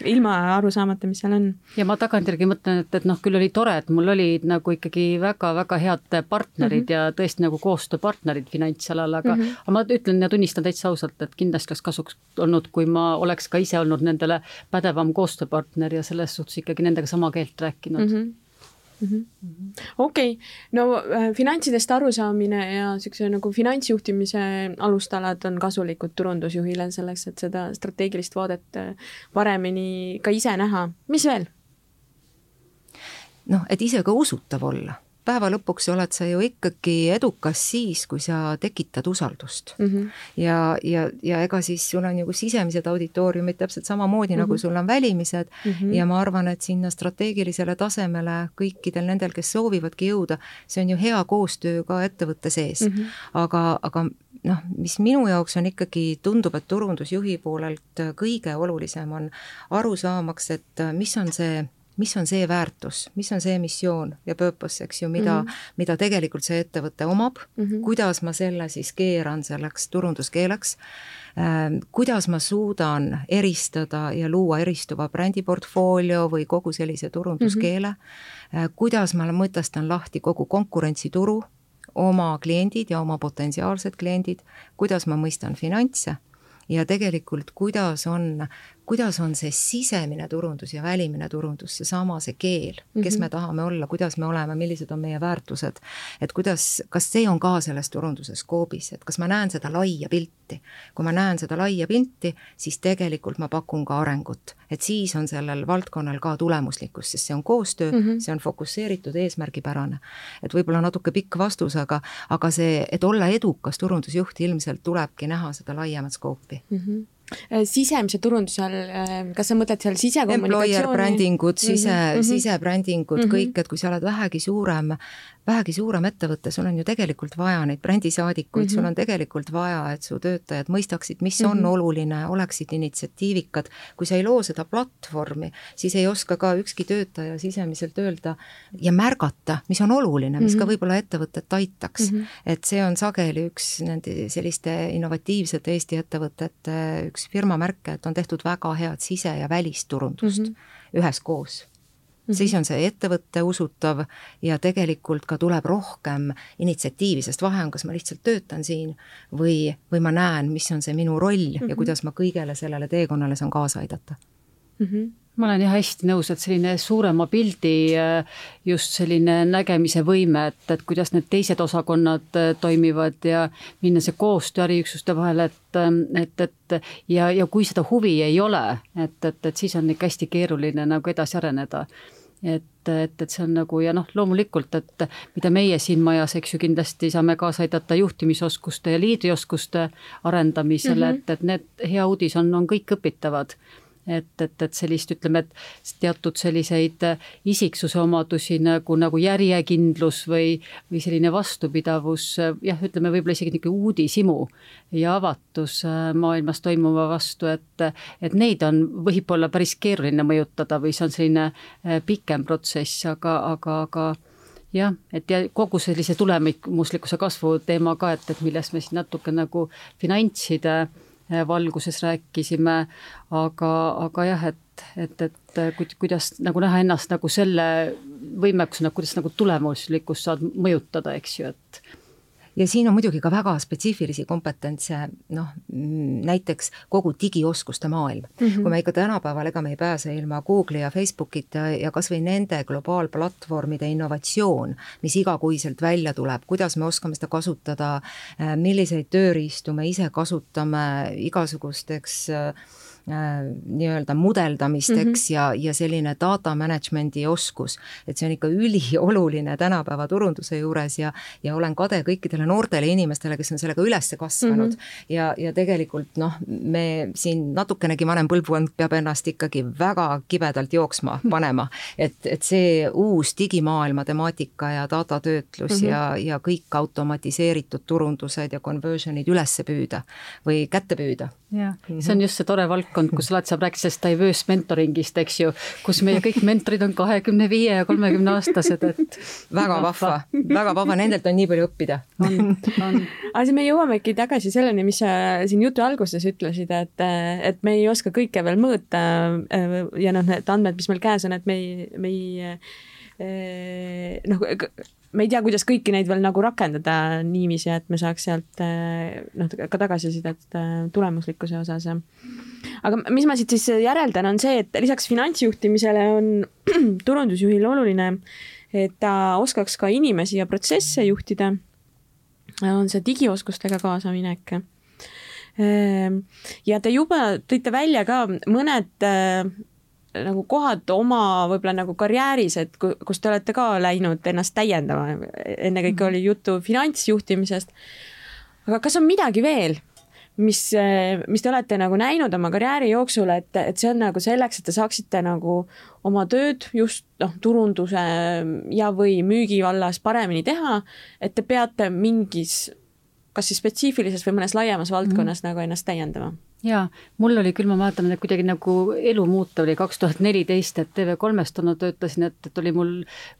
Speaker 1: ilma aru saamata, mis seal on.
Speaker 2: ja ma tagantjärgi mõtlen, et, et noh, küll oli tore, et mul olid nagu ikkagi väga-väga head partnerid mm -hmm. ja tõesti nagu koostööpartnerid finantsalal, aga mm, -hmm. aga ma ütlen ja tunnistan täitsa ausalt, et kindlasti oleks kasuks olnud, kui ma oleks ka ise olnud nendele pädevam koostööpartner ja selles suhtes ikkagi nendega sama keelt rääkinud mm. -hmm
Speaker 1: mm -hmm.. Okei okay., no äh, finantsidest arusaamine ja niisuguse nagu finantsjuhtimise alustalad on kasulikud turundusjuhile selleks, et seda strateegilist vaadet äh, paremini ka ise näha. mis veel?
Speaker 3: noh, et ise ka usutav olla päeva lõpuks oled sa ju ikkagi edukas siis, kui sa tekitad usaldust mm. -hmm. ja, ja, ja ega siis sul on ju sisemised auditooriumid täpselt samamoodi mm, -hmm. nagu mhm. sul on välimised mm -hmm. ja ma arvan, et sinna strateegilisele tasemele kõikidel nendel, kes soovivadki jõuda, see on ju hea koostöö ka ettevõtte sees mm. -hmm. aga, aga noh, mis minu jaoks on ikkagi, tundub, et turundusjuhi poolelt kõige olulisem on aru saamaks, et mis on see mis on see väärtus, mis on see missioon ja purpose, eks ju, mida mm, -hmm. mida tegelikult see ettevõte omab mm, -hmm. kuidas ma selle siis keeran selleks turunduskeeleks äh,, kuidas ma suudan eristada ja luua eristuva brändiportfoolio või kogu sellise turunduskeele mm, -hmm. äh, kuidas ma mõtestan lahti kogu konkurentsituru, oma kliendid ja oma potentsiaalsed kliendid, kuidas ma mõistan finantse ja tegelikult, kuidas on kuidas on see sisemine turundus ja välimine turundus, seesama, see keel, kes mm -hmm. me tahame olla, kuidas me oleme, millised on meie väärtused, et kuidas, kas see on ka selles turunduse skoobis, et kas ma näen seda laia pilti. kui ma näen seda laia pilti, siis tegelikult ma pakun ka arengut, et siis on sellel valdkonnal ka tulemuslikkus, sest see on koostöö mm, -hmm. see on fokusseeritud, eesmärgipärane. et võib-olla natuke pikk vastus, aga, aga see, et olla edukas turundusjuht, ilmselt tulebki näha seda laiemat skoopi mm.
Speaker 1: -hmm sisemise turunduse all, äh, kas sa mõtled seal sisekommunikatsiooni?
Speaker 3: Employer brändingud, sise mm, -hmm. sisebrändingud mm, -hmm. kõik, et kui sa oled vähegi suurem vähegi suurem ettevõte, sul on ju tegelikult vaja neid brändisaadikuid mm, -hmm. sul mhm. on tegelikult vaja, et su töötajad mõistaksid, mis mm -hmm. on mhm. oluline, oleksid initsiatiivikad. kui sa ei loo seda platvormi, siis ei oska ka ükski töötaja sisemiselt öelda ja märgata, mis on oluline, mis mm -hmm. ka mhm. võib-olla ettevõtet aitaks mm. -hmm. et see on sageli üks nende selliste innovatiivsete Eesti ettevõtete üks firma märke, et on tehtud väga head sise- ja välisturundust mm -hmm. üheskoos Mm -hmm. siis on see ettevõte usutav ja tegelikult ka tuleb rohkem initsiatiivi, sest vahe on, kas ma lihtsalt töötan siin või, või ma näen, mis on see minu roll mm -hmm. ja mhm. kuidas ma kõigele sellele teekonnale saan kaasa aidata
Speaker 2: mm. -hmm ma olen jah hästi nõus, et selline suurema pildi just selline nägemise võime, et, et kuidas need teised osakonnad toimivad ja minna see koostöö äriüksuste vahel, et, et, et ja, ja kui seda huvi ei ole, et, et, et siis on ikka hästi keeruline nagu edasi areneda et, et, et see on nagu ja noh, loomulikult, et mida meie siin majas, eks ju, kindlasti saame kaasa aidata juhtimisoskuste ja liidrioskuste arendamisele mm, -hmm. et, et need, hea uudis on, on kõik õpitavad et, et, et sellist, ütleme, et teatud selliseid isiksuse omadusi nagu, nagu järjekindlus või, või selline vastupidavus, jah, ütleme võib-olla isegi niisugune uudishimu ja avatus äh, maailmas toimuva vastu, et, et neid on võib-olla päris keeruline mõjutada või see on selline äh, pikem protsess, aga, aga, aga jah, et ja kogu sellise tulemuslikkuse kasvu teema ka, et, et millest me siin natuke nagu finantside äh, valguses rääkisime, aga, aga jah, et, et, et kuidas nagu näha ennast nagu selle võimekusena, kuidas nagu tulemuslikkust saad mõjutada, eks ju, et
Speaker 3: ja siin on muidugi ka väga spetsiifilisi kompetentse, noh, näiteks kogu digioskuste maailm mm. -hmm. kui me ikka tänapäeval, ega me ei pääse ilma Google'i ja Facebookita ja kas või nende globaalplatvormide innovatsioon, mis igakuiselt välja tuleb, kuidas me oskame seda kasutada, milliseid tööriistu me ise kasutame igasugusteks äh, Äh, nii-öelda mudeldamisteks mm -hmm. ja, ja selline data management'i oskus, et see on ikka ülioluline tänapäeva turunduse juures ja, ja olen kade kõikidele noortele inimestele, kes on sellega üles kasvanud. Mm -hmm. ja, ja tegelikult noh, me siin natukenegi vanem põlvkond peab ennast ikkagi väga kibedalt jooksma panema, et, et see uus digimaailma temaatika ja datatöötlus mm -hmm. ja, ja kõik automatiseeritud turundused ja conversion'id üles püüda või kätte püüda.
Speaker 2: Jah, see on just see tore valdkond, kus alati saab rääkida sellest diverse mentoring'ist, eks ju, kus meie kõik mentorid on kahekümne viie ja kolmekümne aastased, et.
Speaker 3: väga vahva, väga vahva, nendelt on nii palju õppida. on,
Speaker 1: on. aga siis me jõuamegi tagasi selleni, mis sa siin jutu alguses ütlesid, et, et me ei oska kõike veel mõõta ja noh, need andmed, mis meil käes on, et me ei, me ei eh, noh, me ei tea, kuidas kõiki neid veel nagu rakendada niiviisi, et me saaks sealt eh, noh, ka tagasisidet eh, tulemuslikkuse osas. aga mis ma siit siis järeldan, on see, et lisaks finantsjuhtimisele on [clears throat] turundusjuhil oluline, et ta oskaks ka inimesi ja protsesse juhtida. on see digioskustega kaasaminek. Eh, ja te juba tõite välja ka mõned nagu kohad oma võib-olla nagu karjääris, et kus te olete ka läinud ennast täiendama, ennekõike mhm. oli juttu finantsjuhtimisest. aga kas on midagi veel, mis, mis te olete nagu näinud oma karjääri jooksul, et, et see on nagu selleks, et te saaksite nagu oma tööd just noh, turunduse ja, või müügi vallas paremini teha, et te peate mingis kas siis spetsiifilises või mõnes laiemas valdkonnas mm -hmm. nagu ennast täiendama
Speaker 2: jaa, mul oli küll, ma mäletan, et kuidagi nagu elu muuta oli kaks tuhat neliteist, et TV3-s toona töötasin, et, et oli mul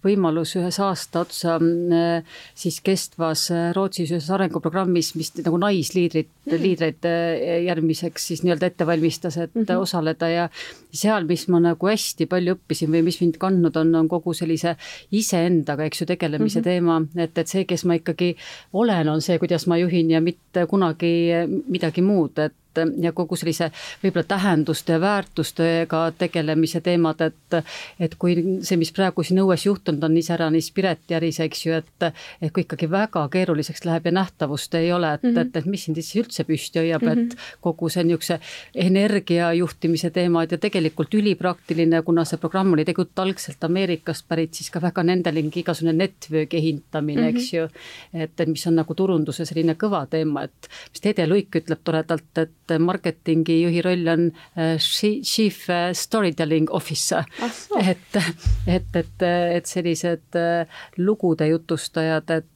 Speaker 2: võimalus ühes aasta otsa äh, siis kestvas äh, Rootsis ühes arenguprogrammis, mis nagu naisliidrit mm, -hmm. liidreid äh, järgmiseks siis nii-öelda ette valmistas, et mm -hmm. osaleda ja seal, mis ma nagu hästi palju õppisin või mis mind kandnud on, on kogu sellise iseendaga, eks ju, tegelemise mm -hmm. teema, et, et see, kes ma ikkagi olen, on see, kuidas ma juhin ja mitte kunagi midagi muud, et ja kogu sellise võib-olla tähenduste ja väärtustega tegelemise teemad, et et kui see, mis praegu siin õues juhtunud on, iseäranis Pireti äris, eks ju, et et kui ikkagi väga keeruliseks läheb ja nähtavust ei ole, et mm, -hmm. et, et mis sind siis üldse püsti hoiab mm, -hmm. et mhm. kogu see niisuguse energia juhtimise teemad ja tegelikult ülipraktiline, kuna see programm oli tegelikult algselt Ameerikast pärit, siis ka väga nendelingi igasugune network'i ehitamine mm, -hmm. eks ju. et, et mis on nagu turunduse selline kõva teema, et mis Ede Luik ütleb toredalt, et et marketingi juhi roll on äh, chief äh, storytelling officer ah,. et, et, et, et sellised äh, lugude jutustajad, et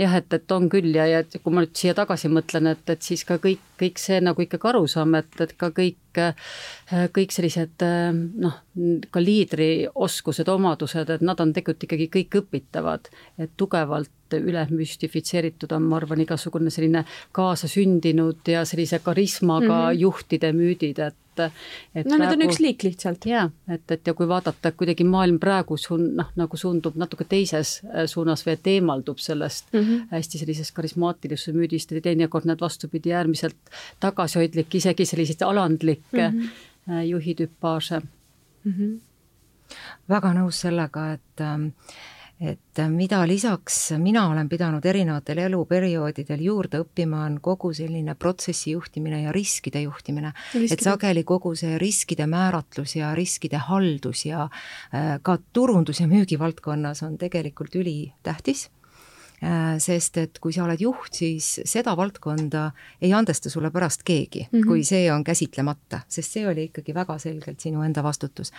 Speaker 2: jah, et, et on küll ja, ja kui ma nüüd siia tagasi mõtlen, et, et siis ka kõik, kõik see nagu ikkagi aru saame, et, et ka kõik, kõik sellised noh, ka liidrioskused, omadused, et nad on tegelikult ikkagi kõik õpitavad, et tugevalt üle müstifitseeritud on, ma arvan, igasugune selline kaasasündinud ja sellise karismaga mm -hmm. juhtide müüdid, et et
Speaker 1: no praegu, need on üks liik lihtsalt.
Speaker 2: jaa, et, et ja kui vaadata, et kuidagi maailm praegu suun-, noh, nagu suundub natuke teises suunas või et eemaldub sellest mm -hmm. hästi sellisest karismaatilisuse müüdist ja teinekord need vastupidi, äärmiselt tagasihoidlik, isegi selliseid alandlikke mm -hmm. juhitüpaaže mm.
Speaker 3: -hmm. väga nõus sellega, et ähm, et mida lisaks mina olen pidanud erinevatel eluperioodidel juurde õppima, on kogu selline protsessi juhtimine ja riskide juhtimine. et sageli kogu see riskide määratlus ja riskide haldus ja äh, ka turundus- ja müügivaldkonnas on tegelikult ülitähtis Äh, sest et kui sa oled juht, siis seda valdkonda ei andesta sulle pärast keegi mm, -hmm. kui see on käsitlemata, sest see oli ikkagi väga selgelt sinu enda vastutus.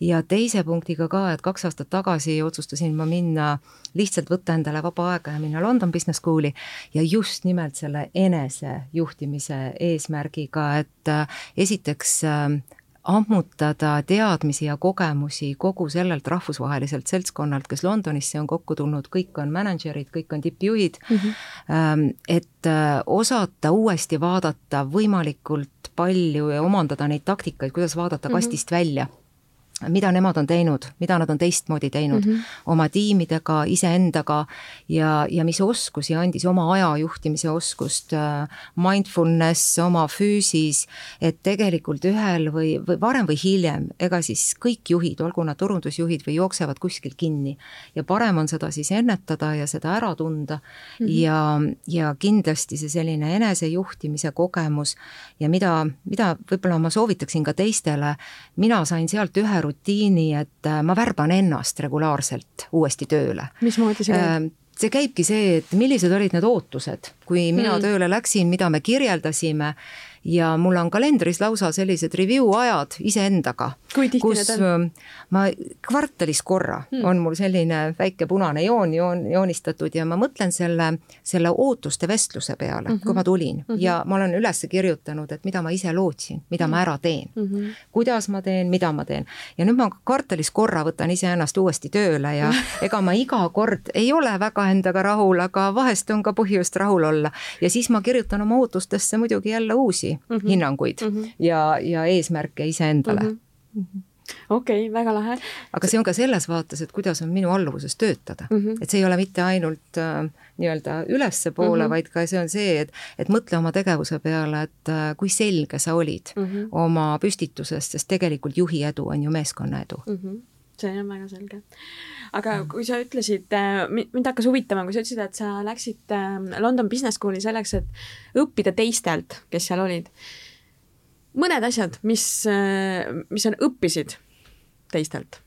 Speaker 3: ja teise punktiga ka, et kaks aastat tagasi otsustasin ma minna, lihtsalt võtta endale vaba aega ja minna London Business School'i ja just nimelt selle enesejuhtimise eesmärgiga, et äh, esiteks äh, ammutada teadmisi ja kogemusi kogu sellelt rahvusvaheliselt seltskonnalt, kes Londonisse on kokku tulnud, kõik on mänedžerid, kõik on tippjuhid mm, -hmm. et äh, osata uuesti vaadata võimalikult palju ja omandada neid taktikaid, kuidas vaadata mm -hmm. kastist välja mida nemad on teinud, mida nad on teistmoodi teinud mm -hmm. oma tiimidega, iseendaga ja, ja mis oskusi andis, oma aja juhtimise oskust, äh, mindfulness, oma füüsis, et tegelikult ühel või, või varem või hiljem, ega siis kõik juhid, olgu nad turundusjuhid või jooksevad kuskil kinni. ja parem on seda siis ennetada ja seda ära tunda mm -hmm. ja, ja kindlasti see selline enesejuhtimise kogemus ja mida, mida võib-olla ma soovitaksin ka teistele, mina sain sealt ühe rutiini, et äh, ma värban ennast regulaarselt uuesti tööle.
Speaker 1: mismoodi see käib?
Speaker 3: Äh, see käibki see, et millised olid need ootused, kui mina mm. tööle läksin, mida me kirjeldasime ja mul on kalendris lausa sellised review ajad iseendaga. kus ähm, ma kvartalis korra hmm. on mul selline väike punane joon, joon joonistatud ja ma mõtlen selle, selle ootuste vestluse peale mm, -hmm. kui ma tulin mm -hmm. ja ma olen üles kirjutanud, et mida ma ise lootsin, mida mm -hmm. ma ära teen mm, -hmm. kuidas ma teen, mida ma teen ja nüüd ma kvartalis korra võtan iseennast uuesti tööle ja [laughs] ega ma iga kord ei ole väga endaga rahul, aga vahest on ka põhjust rahul olla ja siis ma kirjutan oma ootustesse muidugi jälle uusi mm -hmm. hinnanguid mm -hmm. ja, ja eesmärke iseendale mm.
Speaker 1: -hmm okei okay,, väga lahe.
Speaker 3: aga see on ka selles vaates, et kuidas on minu alluvuses töötada mm, -hmm. et see ei ole mitte ainult äh, nii-öelda ülespoole mm, -hmm. vaid ka see on see, et, et mõtle oma tegevuse peale, et äh, kui selge sa olid mm -hmm. oma püstitusest, sest tegelikult juhi edu on ju meeskonna edu mm.
Speaker 1: -hmm see on väga selge. Aga kui sa ütlesid, äh, mind hakkas huvitama, kui sa ütlesid, et sa läksid äh, London Business School'i selleks, et õppida teistelt, kes seal olid. mõned asjad, mis, äh, mis sa õppisid teistelt?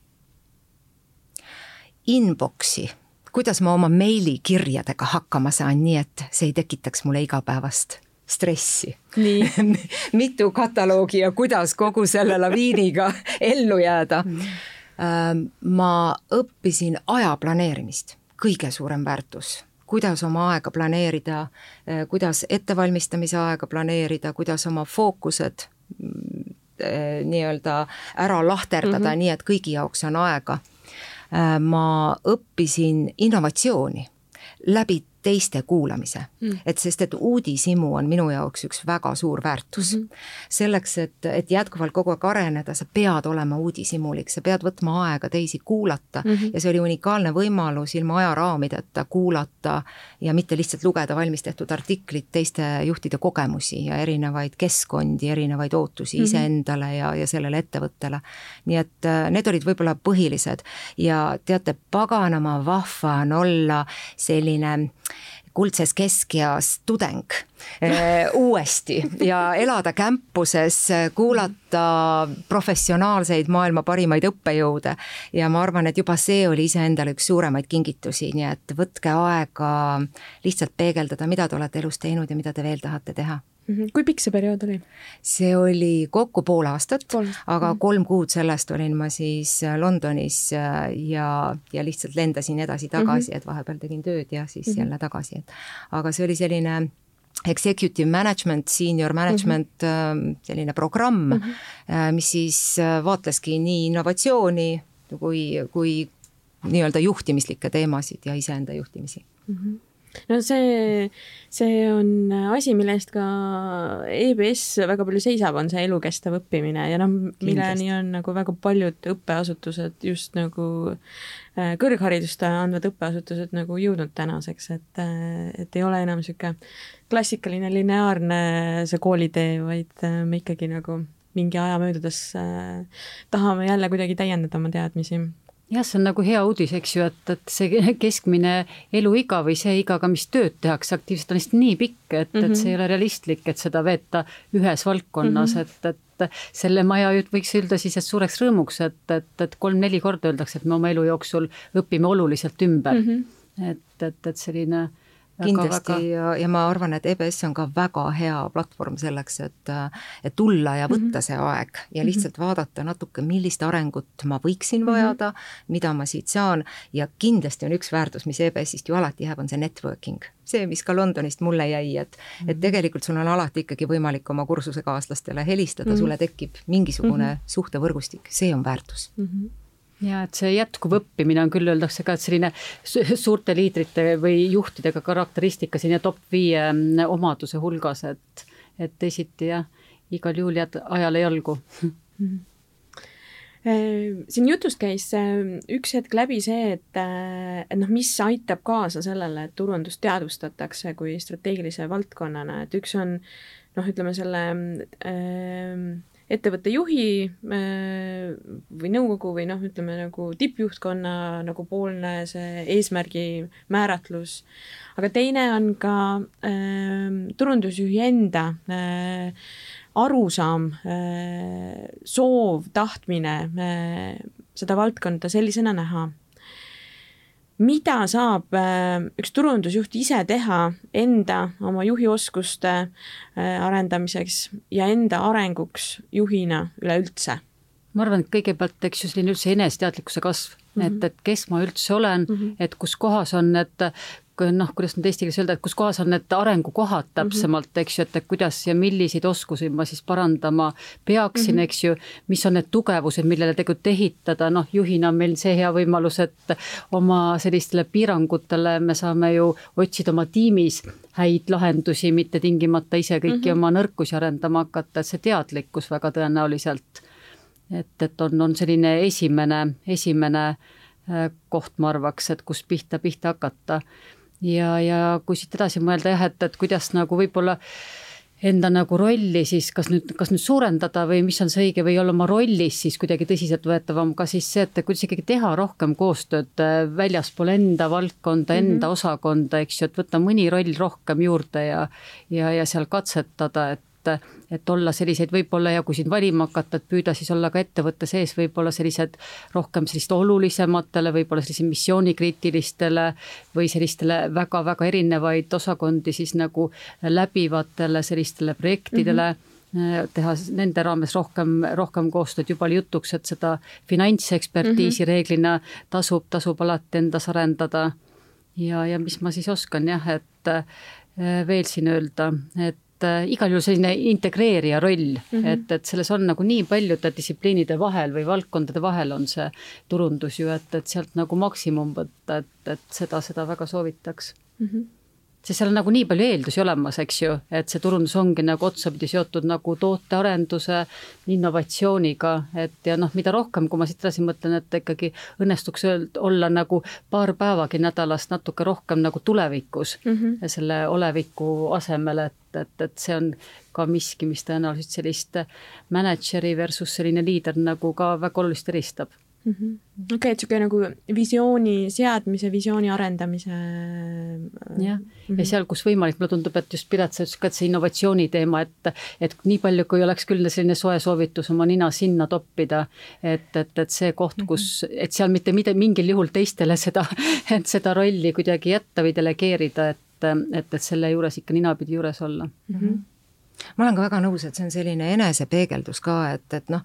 Speaker 3: Inbox'i, kuidas ma oma meilikirjadega hakkama saan, nii et see ei tekitaks mulle igapäevast stressi. [laughs] mitu kataloogi ja kuidas kogu selle laviiniga [laughs] ellu jääda mm ma õppisin aja planeerimist, kõige suurem väärtus kuidas oma aega planeerida, kuidas ettevalmistamise aega planeerida, kuidas oma fookused mm, nii-öelda ära lahterdada mm, -hmm. nii et kõigi jaoks on aega. Ma õppisin innovatsiooni läbi teiste kuulamise mm.. et sest, et uudishimu on minu jaoks üks väga suur väärtus mm. -hmm. selleks, et, et jätkuvalt kogu aeg areneda, sa pead olema uudishimulik, sa pead võtma aega teisi kuulata mm -hmm. ja see oli unikaalne võimalus ilma ajaraamideta kuulata ja mitte lihtsalt lugeda valmis tehtud artiklit, teiste juhtide kogemusi ja erinevaid keskkondi, erinevaid ootusi mm -hmm. iseendale ja, ja sellele ettevõttele. nii et äh, need olid võib-olla põhilised ja teate, paganama vahva on olla selline kuldses keskeas tudeng äh, [laughs] uuesti ja elada campuses, kuulata professionaalseid maailma parimaid õppejõude. ja ma arvan, et juba see oli iseendale üks suuremaid kingitusi, nii et võtke aega lihtsalt peegeldada, mida te olete elus teinud ja mida te veel tahate teha.
Speaker 1: Kui pikk see periood oli?
Speaker 3: see oli kokku pool aastat, aga -hmm. kolm kuud sellest olin ma siis äh, Londonis äh, ja, ja lihtsalt lendasin edasi-tagasi mm, -hmm. et vahepeal tegin tööd ja siis mm -hmm. jälle tagasi, et aga see oli selline executive management, senior management mm, -hmm. selline programm mm, -hmm. mis siis vaatleski nii innovatsiooni kui, kui nii-öelda juhtimislikke teemasid ja iseenda juhtimisi mm. -hmm
Speaker 1: no see, see on asi, mille eest ka EBS väga palju seisab, on see elukestev õppimine. Ja noh, milleni on nagu väga paljud õppeasutused just nagu äh, kõrgharidust andvad õppeasutused nagu jõudnud tänaseks, et, äh, et ei ole enam niisugune klassikaline lineaarne see koolitee, vaid äh, me ikkagi nagu mingi aja möödudes tahame jälle kuidagi täiendada oma teadmisi
Speaker 2: jah, see on nagu hea uudis, eks ju, et, et see keskmine eluiga või see iga ka, mis tööd tehakse aktiivselt, on lihtsalt nii pikk, et mm, -hmm. et see ei ole realistlik, et seda veeta ühes valdkonnas mm, -hmm. et, et selle maja võiks öelda siis, et suureks rõõmuks, et, et, et kolm-neli korda öeldakse, et me oma elu jooksul õpime oluliselt ümber mm. -hmm. et, et, et selline
Speaker 3: kindlasti väga. ja, ja ma arvan, et EBS on ka väga hea platvorm selleks, et, et tulla ja võtta mm -hmm. see aeg ja mhm. lihtsalt mm -hmm. vaadata natuke, millist arengut ma võiksin mhm. vajada mm, -hmm. mida ma siit saan ja kindlasti on üks väärtus, mis EBS-ist ju alati jääb, on see networking. see, mis ka Londonist mulle jäi, et mm, et mhm. tegelikult sul on alati ikkagi võimalik oma kursusekaaslastele helistada mm, sulle tekib mingisugune mm -hmm. suhtevõrgustik, see on väärtus mm. -hmm
Speaker 2: ja et see jätkuv õppimine on küll, öeldakse ka, et selline suurte liidrite või juhtidega karakteristika selline top viie mm, omaduse hulgas, et, et teisiti jah, igal juhul jääd ajale jalgu.
Speaker 1: Siin jutust käis üks hetk läbi see, et, et noh, mis aitab kaasa sellele, et turundust teadvustatakse kui strateegilise valdkonnana, et üks on noh, ütleme selle äh, ettevõtte juhi äh, või nõukogu või noh, ütleme nagu tippjuhtkonna nagu poolne see eesmärgi määratlus, aga teine on ka äh, turundusjuhi enda äh, arusaam äh,, soov, tahtmine äh, seda valdkonda sellisena näha mida saab äh, üks turundusjuht ise teha enda oma juhioskuste äh, arendamiseks ja enda arenguks juhina üleüldse?
Speaker 2: ma arvan, et kõigepealt, eks ju, selline üldse eneseteadlikkuse kasv mm, -hmm. et, et kes ma üldse olen mm, -hmm. et kus kohas on need noh, kuidas nüüd eesti keeles öelda, et kus kohas on need arengukohad mhm. täpsemalt eks ju, et kuidas ja milliseid oskusi ma siis parandama peaksin mm, -hmm. eks ju, mis on need tugevused, millele tegelikult ehitada, noh, juhina on meil see hea võimalus, et oma sellistele piirangutele me saame ju otsida oma tiimis häid lahendusi, mitte tingimata ise kõiki mm -hmm. oma nõrkusi arendama hakata, et see teadlikkus väga tõenäoliselt, et, et on, on selline esimene, esimene äh, koht, ma arvaks, et kust pihta, pihta hakata ja, ja kui siit edasi mõelda jah, et, et kuidas nagu võib-olla enda nagu rolli siis kas nüüd, kas nüüd suurendada või mis on see õige või olla oma rollis siis kuidagi tõsiseltvõetavam, ka siis see, et kuidas ikkagi teha rohkem koostööd äh, väljaspool enda valdkonda, enda mm -hmm. osakonda, eks ju, et võtta mõni roll rohkem juurde ja ja, ja seal katsetada, et et, et olla selliseid võib-olla ja kui siin valima hakata, et püüda siis olla ka ettevõtte sees võib-olla sellised rohkem sellist olulisematele, võib-olla sellise missioonikriitilistele või sellistele väga-väga erinevaid osakondi siis nagu läbivatele sellistele projektidele mm. -hmm teha nende raames rohkem, rohkem koostööd, juba oli jutuks, et seda finantsekspertiisi mm -hmm. reeglina tasub, tasub alati endas arendada. ja, ja mis ma siis oskan jah, et eh, veel siin öelda, et et äh, igal juhul selline integreerija roll mm, -hmm. et, et selles on nagu nii paljude distsipliinide vahel või valdkondade vahel on see turundus ju, et, et sealt nagu maksimum võtta, et, et seda, seda väga soovitaks mm. -hmm sest seal on nagu nii palju eeldusi olemas, eks ju, et see turundus ongi nagu otsapidi seotud nagu tootearenduse, innovatsiooniga, et ja noh, mida rohkem, kui ma siit edasi mõtlen, et ikkagi õnnestuks öelda, olla nagu paar päevagi nädalas natuke rohkem nagu tulevikus mm -hmm. selle oleviku asemel, et, et, et see on ka miski, mis tõenäoliselt sellist mänedžeri versus selline liider nagu ka väga oluliselt eristab.
Speaker 1: Okei okay,, et niisugune nagu visiooni seadmise, visiooni arendamise. Äh,
Speaker 2: jah mm, -hmm. ja seal, kus võimalik, mulle tundub, et just Piret, sa ütlesid ka, et see innovatsiooni teema, et, et nii palju, kui oleks küll selline soe soovitus oma nina sinna toppida, et, et, et see koht, kus, mhm. et seal mitte mida, mingil juhul teistele seda, [laughs] et seda rolli kuidagi jätta või delegeerida, et, et, et selle juures ikka ninapidi juures olla mm. -hmm
Speaker 3: ma olen ka väga nõus, et see on selline enesepeegeldus ka, et, et noh,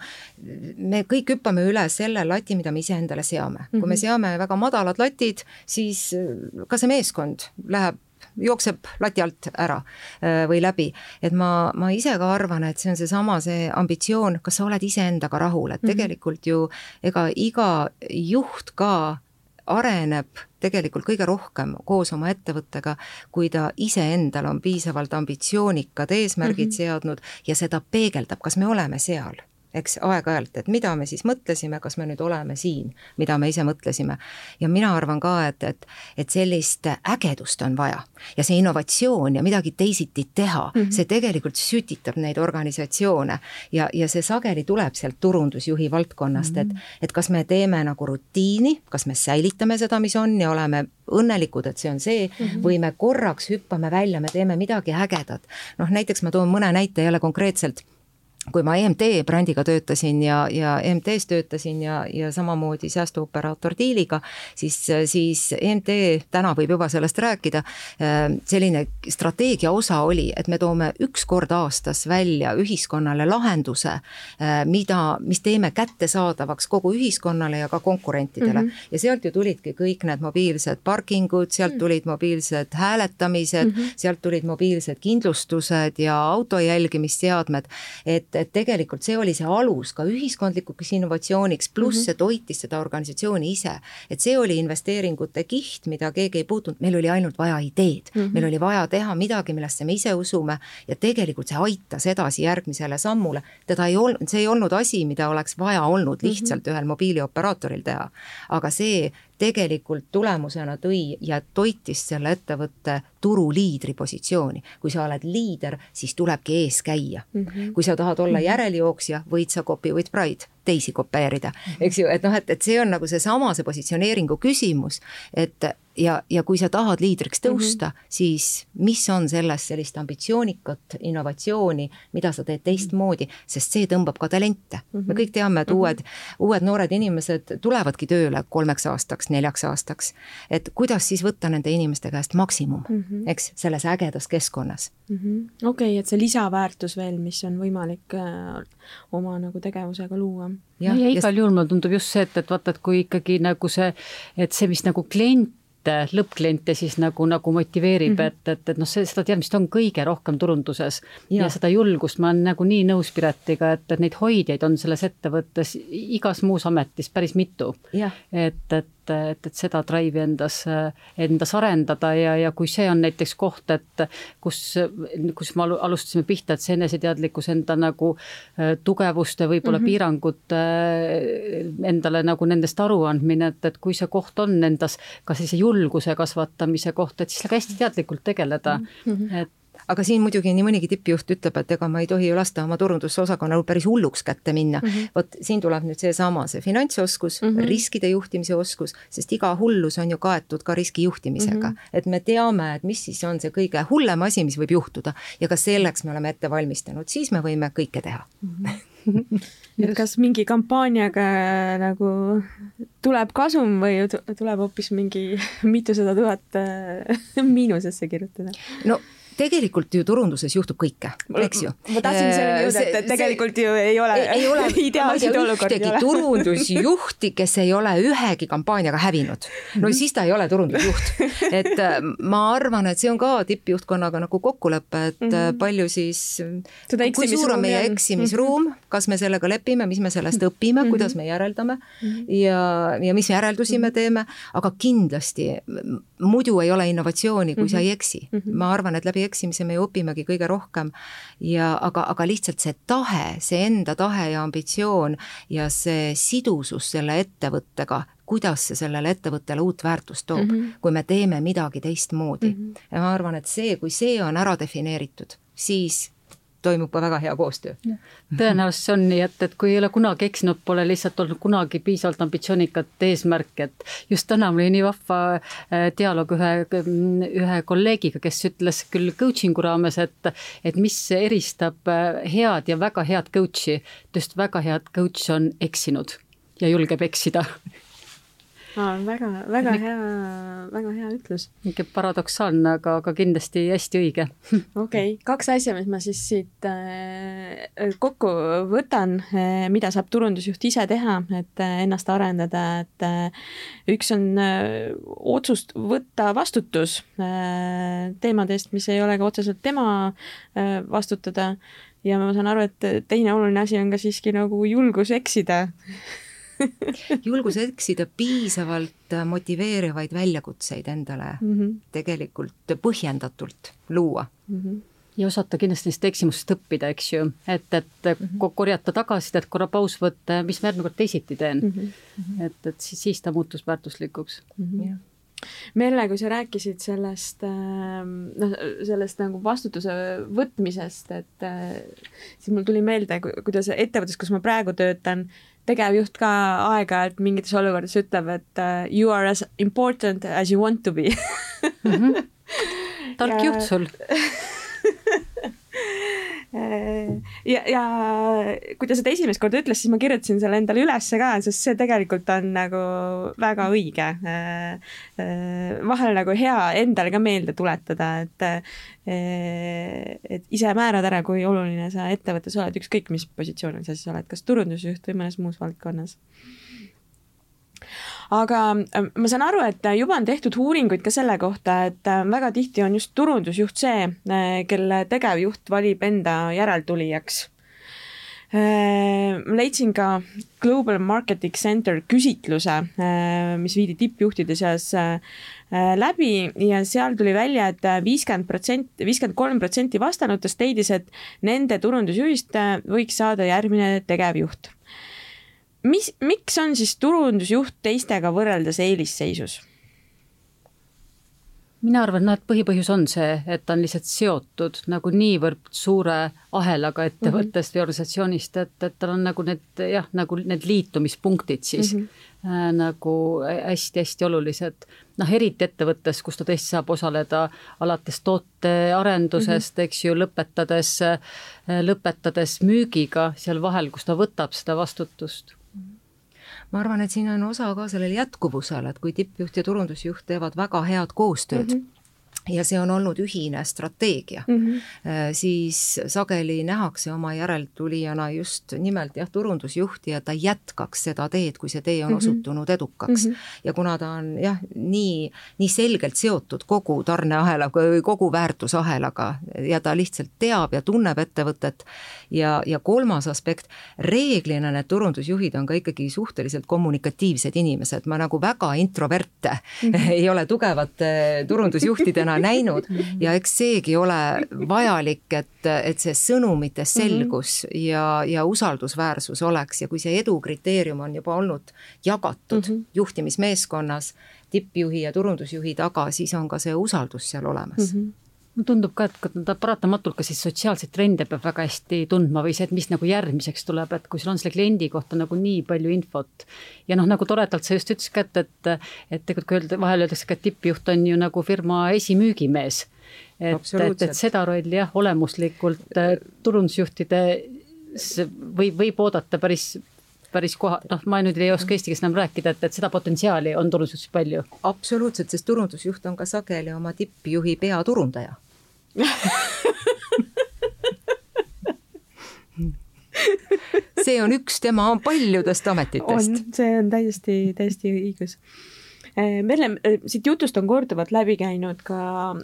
Speaker 3: me kõik hüppame üle selle lati, mida me iseendale seame. kui mm -hmm. me mhm. seame väga madalad latid, siis äh, ka see meeskond läheb jookseb lati alt ära äh, või läbi. et ma, ma ise ka arvan, et see on seesama, see ambitsioon, kas sa oled iseendaga rahul, et mhm. tegelikult ju ega iga juht ka areneb tegelikult kõige rohkem koos oma ettevõttega, kui ta iseendal on piisavalt ambitsioonikad eesmärgid mm -hmm. seadnud ja seda peegeldab, kas me oleme seal eks aeg-ajalt, et mida me siis mõtlesime, kas me nüüd oleme siin, mida me ise mõtlesime. ja mina arvan ka, et, et, et sellist ägedust on vaja ja see innovatsioon ja midagi teisiti teha mm, -hmm. see tegelikult sütitab neid organisatsioone ja, ja see sageli tuleb sealt turundusjuhi valdkonnast mm, -hmm. et, et kas me teeme nagu rutiini, kas me säilitame seda, mis on ja oleme õnnelikud, et see on see mm, -hmm. või me korraks hüppame välja, me teeme midagi ägedat. noh, näiteks ma toon mõne näite jälle konkreetselt kui ma EMT brändiga töötasin ja, ja EMT-s töötasin ja, ja samamoodi säästuoperaator diiliga, siis, siis EMT, täna võib juba sellest rääkida, selline strateegia osa oli, et me toome üks kord aastas välja ühiskonnale lahenduse, mida, mis teeme kättesaadavaks kogu ühiskonnale ja ka konkurentidele mm. -hmm. ja sealt ju tulidki kõik need mobiilsed parkingud, sealt tulid mobiilsed hääletamised mm, -hmm. sealt tulid mobiilsed kindlustused ja auto jälgimisseadmed, et et, tegelikult see oli see alus ka ühiskondlikuks innovatsiooniks, pluss mm -hmm. see toitis seda organisatsiooni ise. et see oli investeeringute kiht, mida keegi ei puutunud, meil oli ainult vaja ideed mm, -hmm. meil oli vaja teha midagi, millesse me ise usume ja tegelikult see aitas edasi järgmisele sammule. teda ei olnud, see ei olnud asi, mida oleks vaja olnud lihtsalt mm -hmm. ühel mobiilioperaatoril teha, aga see tegelikult tulemusena tõi ja toitis selle ettevõtte turuliidri positsiooni. kui sa oled liider, siis tulebki ees käia mm. -hmm. kui sa tahad olla mhm. järeljooksja, võid sa copy with pride teisi kopeerida, eks ju, et noh, et, et see on nagu seesama, see positsioneeringu küsimus, et ja, ja kui sa tahad liidriks mhm. tõusta mm, -hmm. siis mis on selles sellist ambitsioonikat innovatsiooni, mida sa teed teistmoodi, sest see tõmbab ka talente mm. -hmm. me kõik teame, et mhm. uued mm, -hmm. uued noored inimesed tulevadki tööle kolmeks aastaks, neljaks aastaks. et kuidas siis võtta nende inimeste käest maksimum mm, -hmm. eks, selles ägedas keskkonnas
Speaker 1: okei et see lisaväärtus veel, mis on võimalik äh, oma nagu tegevusega luua
Speaker 2: jah, ja igal juhul mulle tundub just see, et, et vaata, et kui ikkagi nagu see, et see, mis nagu klient lõppkliente siis nagu, nagu motiveerib mm, -hmm. et, et, et noh, see, seda teadmist on kõige rohkem turunduses ja, ja seda julgust, ma olen nagu nii nõus Piretiga, et, et neid hoidjaid on selles ettevõttes igas muus ametis päris mitu. et, et et, et, et seda drive'i endas, endas arendada ja, ja kui see on näiteks koht, et kus, kus me alustasime pihta, et see eneseteadlikkus enda nagu äh, tugevuste, võib-olla mm -hmm. piirangute äh, endale nagu nendest aruandmine, et, et kui see koht on endas ka sellise julguse kasvatamise koht, et siis sellega hästi teadlikult tegeleda mm, -hmm. et
Speaker 3: aga siin muidugi nii mõnigi tippjuht ütleb, et ega ma ei tohi ju lasta oma turundusosakonnal päris hulluks kätte minna mm. -hmm. vot siin tuleb nüüd seesama, see finantsoskus mm, -hmm. riskide juhtimise oskus, sest iga hullus on ju kaetud ka riskijuhtimisega mm. -hmm. et me teame, et mis siis on see kõige hullem asi, mis võib juhtuda ja ka selleks me oleme ette valmistanud, siis me võime kõike teha mm.
Speaker 1: -hmm. [laughs] et kas mingi kampaaniaga nagu tuleb kasum või tuleb hoopis mingi mitusada tuhat [laughs] miinusesse kirjutada?
Speaker 3: no tegelikult ju turunduses juhtub kõike, eks ju.
Speaker 1: ma tahtsin selleni jõuda, et, tegelikult ju ei ole, ei ole [laughs] ideaalseid olukordi.
Speaker 3: ühtegi [laughs] turundusjuhti, kes ei ole ühegi kampaaniaga hävinud. no siis ta ei ole turundusjuht. et äh, ma arvan, et see on ka tippjuhtkonnaga nagu kokkulepe, et mm -hmm. palju siis, kui suur on meie eksimisruum mm, -hmm. kas me sellega lepime, mis me sellest õpime mm, -hmm. kuidas me järeldame mm -hmm. ja, ja mis järeldusi me mhm. teeme, aga kindlasti muidu ei ole innovatsiooni, kui mm -hmm. sa ei eksi mm. -hmm. ma arvan, et läbi eksimise me ju õpimegi kõige rohkem ja aga, aga lihtsalt see tahe, see enda tahe ja ambitsioon ja see sidusus selle ettevõttega, kuidas see sellele ettevõttele uut väärtust toob mm, -hmm. kui me teeme midagi teistmoodi mm. -hmm. ja ma arvan, et see, kui see on ära defineeritud, siis toimub ka väga hea koostöö.
Speaker 2: tõenäoliselt see on nii, et, et kui ei ole kunagi eksinud, pole lihtsalt olnud kunagi piisavalt ambitsioonikat eesmärki, et just täna mul oli nii vahva äh, dialoog ühe, ühe kolleegiga, kes ütles küll coaching'u raames, et, et mis eristab äh, head ja väga head coach'i, just väga head coach on eksinud ja julgeb eksida
Speaker 1: aa, väga, väga hea, väga hea ütlus.
Speaker 2: niisugune paradoksaalne, aga, aga kindlasti hästi õige. [laughs]
Speaker 1: okei kaks asja, mis ma siis siit äh, kokku võtan äh,, mida saab turundusjuht ise teha, et äh, ennast arendada, et äh, üks on äh, otsust võtta vastutus äh, teemade eest, mis ei ole ka otseselt tema äh, vastutada ja ma saan aru, et teine oluline asi on ka siiski nagu julgus eksida [laughs] [laughs]
Speaker 3: julgus eksida piisavalt motiveerivaid väljakutseid endale mm -hmm. tegelikult põhjendatult luua mm.
Speaker 2: -hmm ja osata kindlasti neist eksimustest õppida, eks ju, et, et mm -hmm. korjata tagasisidet, korra paus võtta, mis ma järgmine kord teisiti teen mm. -hmm. et, et siis, siis ta muutus väärtuslikuks mm. -hmm. Yeah.
Speaker 1: Merle, kui sa rääkisid sellest, ähm, noh, sellest nagu vastutuse võtmisest, et äh, siis mul tuli meelde, kuidas ettevõttes, kus ma praegu töötan, tegevjuht ka aeg-ajalt mingites olukordades ütleb, et uh, you are as important as you want to be mm.
Speaker 2: -hmm. [laughs] tark ja... juht sul [laughs]
Speaker 1: ja, ja kui ta seda esimest korda ütles, siis ma kirjutasin selle endale ülesse ka, sest see tegelikult on nagu väga õige. Vahel nagu hea endale ka meelde tuletada, et et ise määrad ära, kui oluline sa ettevõttes oled, ükskõik mis positsioonil sa siis oled, kas turundusjuht või mõnes muus valdkonnas aga ma saan aru, et juba on tehtud uuringuid ka selle kohta, et väga tihti on just turundusjuht see, kelle tegevjuht valib enda järeltulijaks. Ma leidsin ka Global Marketing Center küsitluse, mis viidi tippjuhtide seas läbi ja seal tuli välja et, et viiskümmend protsenti, viiskümmend kolm protsenti vastanutest leidis, et nende turundusjuhist võiks saada järgmine tegevjuht mis, miks on siis turundusjuht teistega võrreldes eelisseisus?
Speaker 2: mina arvan, noh, et põhipõhjus on see, et ta on lihtsalt seotud nagu niivõrd suure ahelaga ettevõttest mm -hmm. või organisatsioonist, et, et tal on nagu need jah, nagu need liitumispunktid siis mm -hmm. äh, nagu hästi-hästi olulised. noh, eriti ettevõttes, kus ta tõesti saab osaleda alates tootearendusest mm, -hmm. eks ju, lõpetades, lõpetades müügiga seal vahel, kus ta võtab seda vastutust
Speaker 3: ma arvan, et siin on osa ka sellel jätkuvusel, et kui tippjuht ja turundusjuht teevad väga head koostööd mm, -hmm ja see on olnud ühine strateegia mm, -hmm. siis sageli nähakse oma järeltulijana just nimelt jah, turundusjuhti ja ta jätkaks seda teed, kui see tee on mm -hmm. osutunud edukaks mm. -hmm. ja kuna ta on jah, nii, nii selgelt seotud kogu tarneahelaga või kogu väärtusahelaga ja ta lihtsalt teab ja tunneb ettevõtet ja, ja kolmas aspekt, reeglina need turundusjuhid on ka ikkagi suhteliselt kommunikatiivsed inimesed, ma nagu väga introverte mm -hmm. [laughs] ei ole tugevate turundusjuhtidena täna näinud ja eks seegi ole vajalik, et, et see sõnumite selgus mm -hmm. ja, ja usaldusväärsus oleks ja kui see edu kriteerium on juba olnud jagatud mm -hmm. juhtimismeeskonnas, tippjuhi ja turundusjuhi taga, siis on ka see usaldus seal olemas mm. -hmm
Speaker 2: tundub ka, et ta paratamatult ka siis sotsiaalseid trende peab väga hästi tundma või see, et mis nagu järgmiseks tuleb, et kui sul on selle kliendi kohta nagu nii palju infot. ja noh, nagu toredalt sa just ütlesid ka, et, et, et tegelikult kui öelda, vahel öeldakse ka, et tippjuht on ju nagu firma esimüügimees. et, et, et seda rolli jah, olemuslikult äh, turundusjuhtide võib, võib oodata päris päris koha, noh, ma nüüd ei oska eesti keeles enam rääkida, et, et seda potentsiaali on turundusjuhis palju.
Speaker 3: absoluutselt, sest turundusjuht on ka sageli oma tippjuhi peaturundaja [laughs] see on üks tema paljudest ametitest.
Speaker 1: see on täiesti, täiesti õigus Eh, Merle, eh, siit jutust on korduvalt läbi käinud ka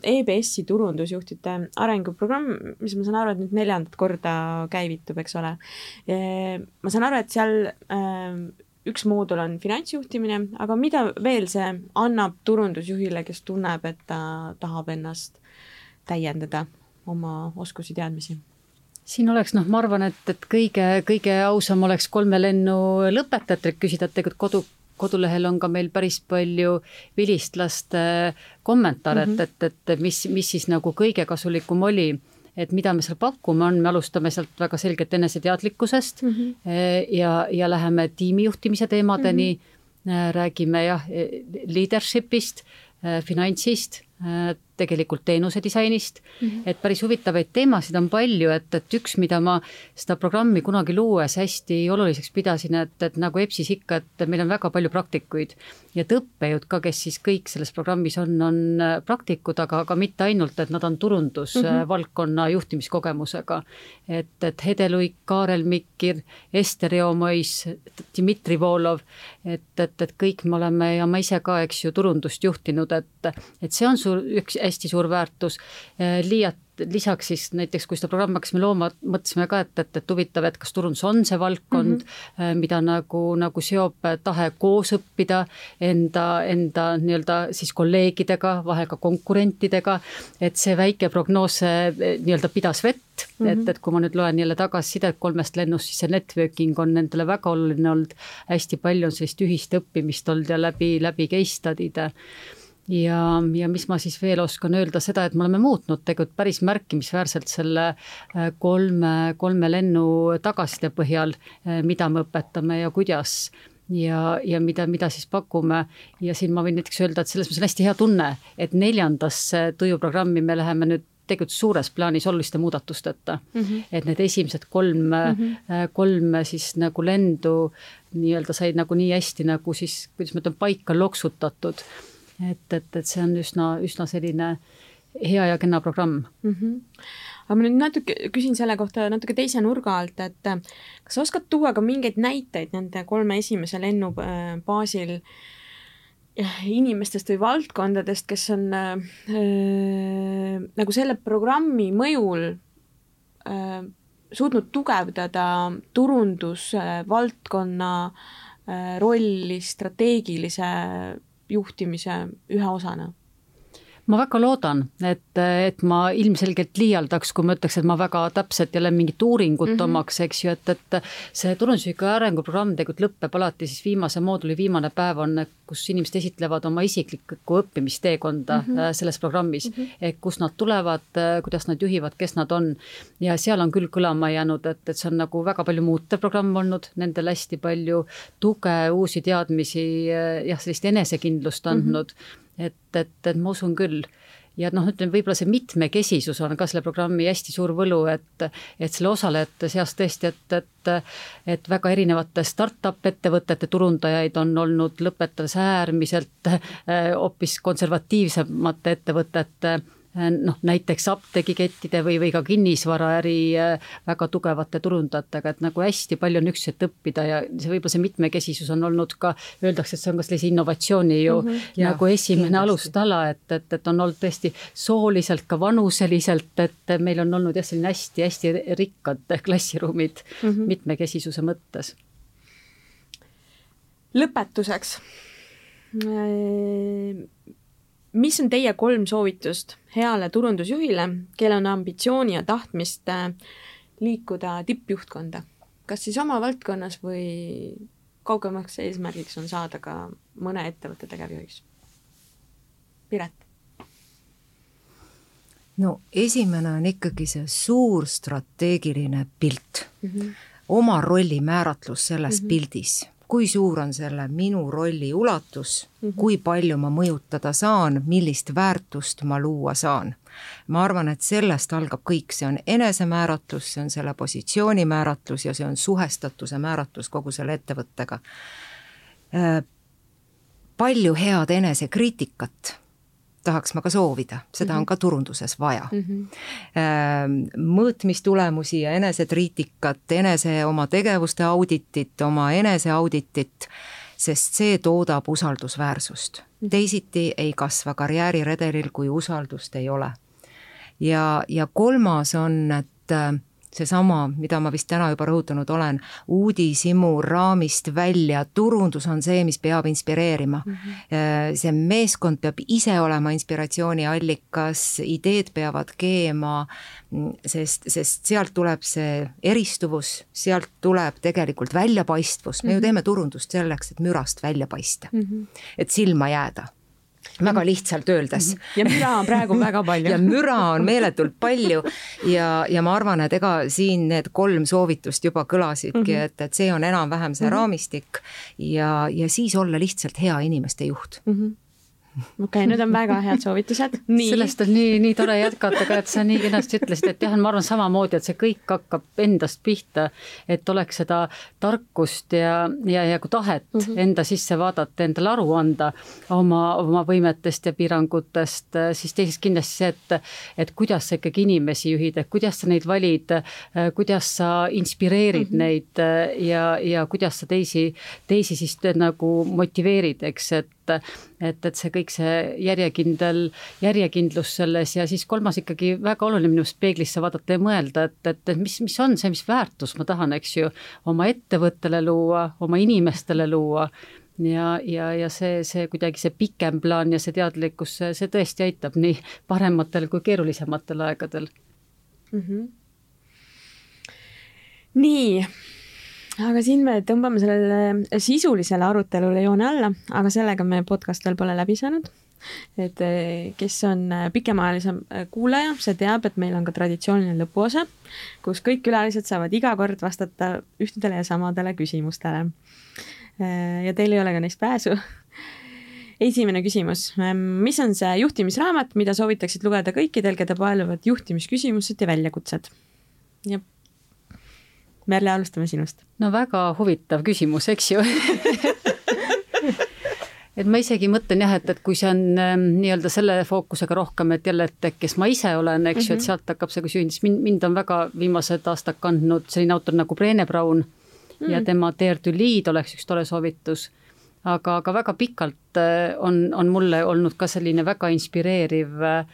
Speaker 1: EBS-i turundusjuhtide arenguprogramm, mis ma saan aru, et nüüd neljandat korda käivitub, eks ole. Eh, ma saan aru, et seal üks moodul on finantsjuhtimine, aga mida veel see annab turundusjuhile, kes tunneb, et ta tahab ennast täiendada, oma oskusi, teadmisi?
Speaker 2: siin oleks noh, ma arvan, et, et kõige, kõige ausam oleks kolme lennu lõpetajatel küsida, et tegelikult kodu, kodulehel on ka meil päris palju vilistlaste kommentaare mm, -hmm. et, et, et mis, mis siis nagu kõige kasulikum oli et mida me seal pakume, on, me alustame sealt väga selgelt eneseteadlikkusest mm -hmm. ja, ja läheme tiimijuhtimise teemadeni mm, -hmm. räägime jah, leadership'ist, äh, finantsist, tegelikult teenuse disainist mm, -hmm. et päris huvitavaid teemasid on palju, et, et üks, mida ma seda programmi kunagi luues hästi oluliseks pidasin, et, et nagu EBS-is ikka, et meil on väga palju praktikuid ja et õppejõud ka, kes siis kõik selles programmis on, on praktikud, aga, aga mitte ainult, et nad on turundusvaldkonna mm -hmm. juhtimiskogemusega. et, et Hede Luik, Kaarel Mikkir, Ester Joomois, Dmitri Volov, et, et, et kõik me oleme ja ma ise ka, eks ju, turundust juhtinud, et, et see on suur, üks hästi suur väärtus. Liiat lisaks siis näiteks, kui seda programmi hakkasime looma, mõtlesime ka, et, et, et huvitav, et kas turundus on see valdkond mm, -hmm. mida nagu, nagu seob tahe koos õppida enda, enda nii-öelda siis kolleegidega, vahel ka konkurentidega, et see väike prognoos nii-öelda pidas vett mm, -hmm. et, et kui ma nüüd loen jälle tagasisidet kolmest lennust, siis see networking on nendele väga oluline olnud, hästi palju on sellist ühist õppimist olnud ja läbi, läbi case study'de ja, ja mis ma siis veel oskan öelda, seda, et me oleme muutnud tegelikult päris märkimisväärselt selle äh, kolme, kolme lennu tagasiside põhjal, äh, mida me õpetame ja kuidas ja, ja mida, mida siis pakume ja siin ma võin näiteks öelda, et selles mõttes on hästi hea tunne, et neljandasse tujuprogrammi me läheme nüüd tegelikult suures plaanis oluliste muudatusteta mm. -hmm. et need esimesed kolm mm, -hmm. kolm siis nagu lendu nii-öelda said nagu nii hästi nagu siis, kuidas ma ütlen, paika loksutatud. Et, et, et see on üsna, üsna selline hea ja kena programm mm.
Speaker 1: -hmm aga ma nüüd natuke küsin selle kohta natuke teise nurga alt, et kas sa oskad tuua ka mingeid näiteid nende kolme esimese lennu äh, baasil äh, inimestest või valdkondadest, kes on äh, äh, nagu selle programmi mõjul äh, suutnud tugevdada turundusvaldkonna äh, rolli strateegilise juhtimise ühe osana
Speaker 2: ma väga loodan, et, et ma ilmselgelt liialdaks, kui ma ütleks, et ma väga täpselt jälle mingit uuringut mm -hmm. omaks, eks ju, et, et see turundusühiku arenguprogramm tegelikult lõpeb alati siis viimase mooduli viimane päev on, kus inimesed esitlevad oma isiklikku õppimisteekonda mm -hmm. selles programmis mm. -hmm. et kust nad tulevad, kuidas nad juhivad, kes nad on. ja seal on küll kõlama jäänud, et, et see on nagu väga palju muutev programm olnud, nendele hästi palju tuge, uusi teadmisi, jah, sellist enesekindlust andnud mm. -hmm et, et, et ma usun küll. Ja noh, ütleme võib-olla see mitmekesisus on ka selle programmi hästi suur võlu, et, et selle osalejate seas tõesti, et, et, et väga erinevate startup ettevõtete turundajaid on olnud, lõpetades äärmiselt eh, hoopis konservatiivsemate ettevõtete Äh, noh, näiteks apteegikettide või, või ka kinnisvaraäri äh, väga tugevate turundajatega, et nagu hästi palju on üksteiselt õppida ja see võib-olla see mitmekesisus on olnud ka, öeldakse, et see on ka sellise innovatsiooni ju mm -hmm. nagu esimene kindlasti. alustala, et, et, et on olnud tõesti sooliselt, ka vanuseliselt, et meil on olnud jah, selline hästi-hästi rikkad klassiruumid mm -hmm. mitmekesisuse mõttes.
Speaker 1: lõpetuseks äh, mis on teie kolm soovitust heale turundusjuhile, kellel on ambitsiooni ja tahtmist äh, liikuda tippjuhtkonda, kas siis oma valdkonnas või kaugemaks eesmärgiks on saada ka mõne ettevõtte tegevjuhiks? Piret?
Speaker 3: no esimene on ikkagi see suur strateegiline pilt mm, -hmm. oma rolli määratlus selles mm -hmm. pildis kui suur on selle minu rolli ulatus mm, -hmm. kui palju ma mõjutada saan, millist väärtust ma luua saan. ma arvan, et sellest algab kõik, see on enesemääratlus, see on selle positsiooni määratlus ja see on suhestatuse määratlus kogu selle ettevõttega. Äh, palju head enesekriitikat tahaks ma ka soovida, seda mm -hmm. on mhm. ka turunduses vaja mm. -hmm. mõõtmistulemusi ja enesekriitikat, enese oma tegevuste auditit, oma eneseauditit, sest see toodab usaldusväärsust. -hmm. teisiti ei kasva karjääriredelil, kui usaldust ei ole. ja, ja kolmas on, et äh, seesama, mida ma vist täna juba rõhutanud olen, uudishimu raamist välja, turundus on see, mis peab inspireerima mm. -hmm. see meeskond peab ise olema inspiratsiooniallikas, ideed peavad keema, sest, sest sealt tuleb see eristuvus, sealt tuleb tegelikult väljapaistvus, me mm -hmm. ju mhm. teeme turundust selleks, et mürast välja paista mm, -hmm. et silma jääda väga lihtsalt öeldes.
Speaker 1: Mhm. ja müra on praegu väga palju
Speaker 3: ja müra on meeletult palju ja, ja ma arvan, et ega siin need kolm soovitust juba kõlasidki mm, -hmm. et, et see on enam-vähem see mm -hmm. raamistik ja, ja siis olla lihtsalt hea inimeste juht mm. -hmm [laughs]
Speaker 1: okei okay,, need on väga head soovitused.
Speaker 2: sellest on nii, nii tore jätkata ka, et sa nii kenasti ütlesid, et jah, ma arvan samamoodi, et see kõik hakkab endast pihta, et oleks seda tarkust ja, ja, ja ka tahet mm -hmm. enda sisse vaadata, endale aru anda oma, oma võimetest ja piirangutest, siis teiseks kindlasti see, et, et kuidas sa ikkagi inimesi juhid, et kuidas sa neid valid, kuidas sa inspireerid mm -hmm. neid ja, ja kuidas sa teisi, teisi siis nagu motiveerid, eks, et et, et see kõik see järjekindel, järjekindlus selles ja siis kolmas ikkagi väga oluline minu arust peeglisse vaadata ja mõelda, et, et, et mis, mis on see, mis väärtus ma tahan, eks ju, oma ettevõttele luua, oma inimestele luua ja, ja, ja see, see kuidagi see pikem plaan ja see teadlikkus, see, see tõesti aitab nii parematel kui keerulisematel aegadel mm. -hmm.
Speaker 1: nii aga siin me tõmbame sellele sisulisele arutelule joone alla, aga sellega me podcast veel pole läbi saanud. et eh, kes on pikemaajalisem eh, kuulaja, see teab, et meil on ka traditsiooniline lõpuosa, kus kõik külalised saavad iga kord vastata ühtedele ja samadele küsimustele. Eh, ja teil ei ole ka neist pääsu. esimene küsimus, mis on see juhtimisraamat, mida soovitaksid lugeda kõikidel, keda paeluvad juhtimisküsimused ja väljakutsed? jah. Merle, alustame sinust.
Speaker 2: no väga huvitav küsimus, eks ju et ma isegi mõtlen jah, et, et kui see on ähm, nii-öelda selle fookusega rohkem, et jälle, et kes ma ise olen, eks ju mm -hmm., et mhm. sealt hakkab see küsimus, mind, mind on väga viimased aastad kandnud selline autor nagu Breene Brown mm -hmm. ja tema Dare to lead oleks üks tore soovitus. aga, aga väga pikalt äh, on, on mulle olnud ka selline väga inspireeriv äh,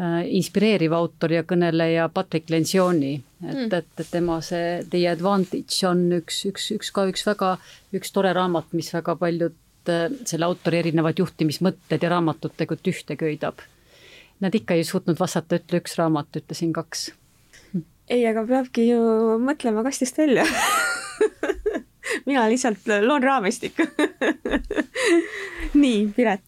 Speaker 2: inspireeriv autor ja kõneleja Patrick Lencioni, et mm., et, et tema see The Advantage on üks, üks, üks ka üks väga, üks tore raamat, mis väga paljud Äh, selle autori erinevad juhtimismõtted ja raamatud tegelikult ühte köidab. Nad ikka ei suutnud vastata, ütle üks raamat, ütlesin kaks.
Speaker 1: ei, aga peabki ju mõtlema kastist välja [laughs] mina lihtsalt loon raamistikku [laughs] nii, Piret.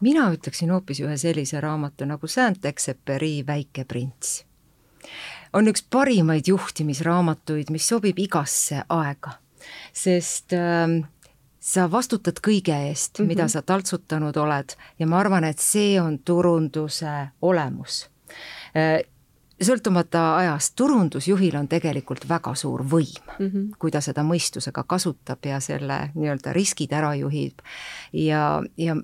Speaker 3: Mina ütleksin hoopis ühe sellise raamatu nagu Saint-Exupéry Väike prints. on üks parimaid juhtimisraamatuid, mis sobib igasse aega, sest äh, sa vastutad kõige eest mm, -hmm. mida sa taltsutanud oled ja ma arvan, et see on turunduse olemus. Äh, sõltumata ajast, turundusjuhil on tegelikult väga suur võim mm, -hmm. kui ta seda mõistusega kasutab ja selle nii-öelda riskid ära juhib. ja, ja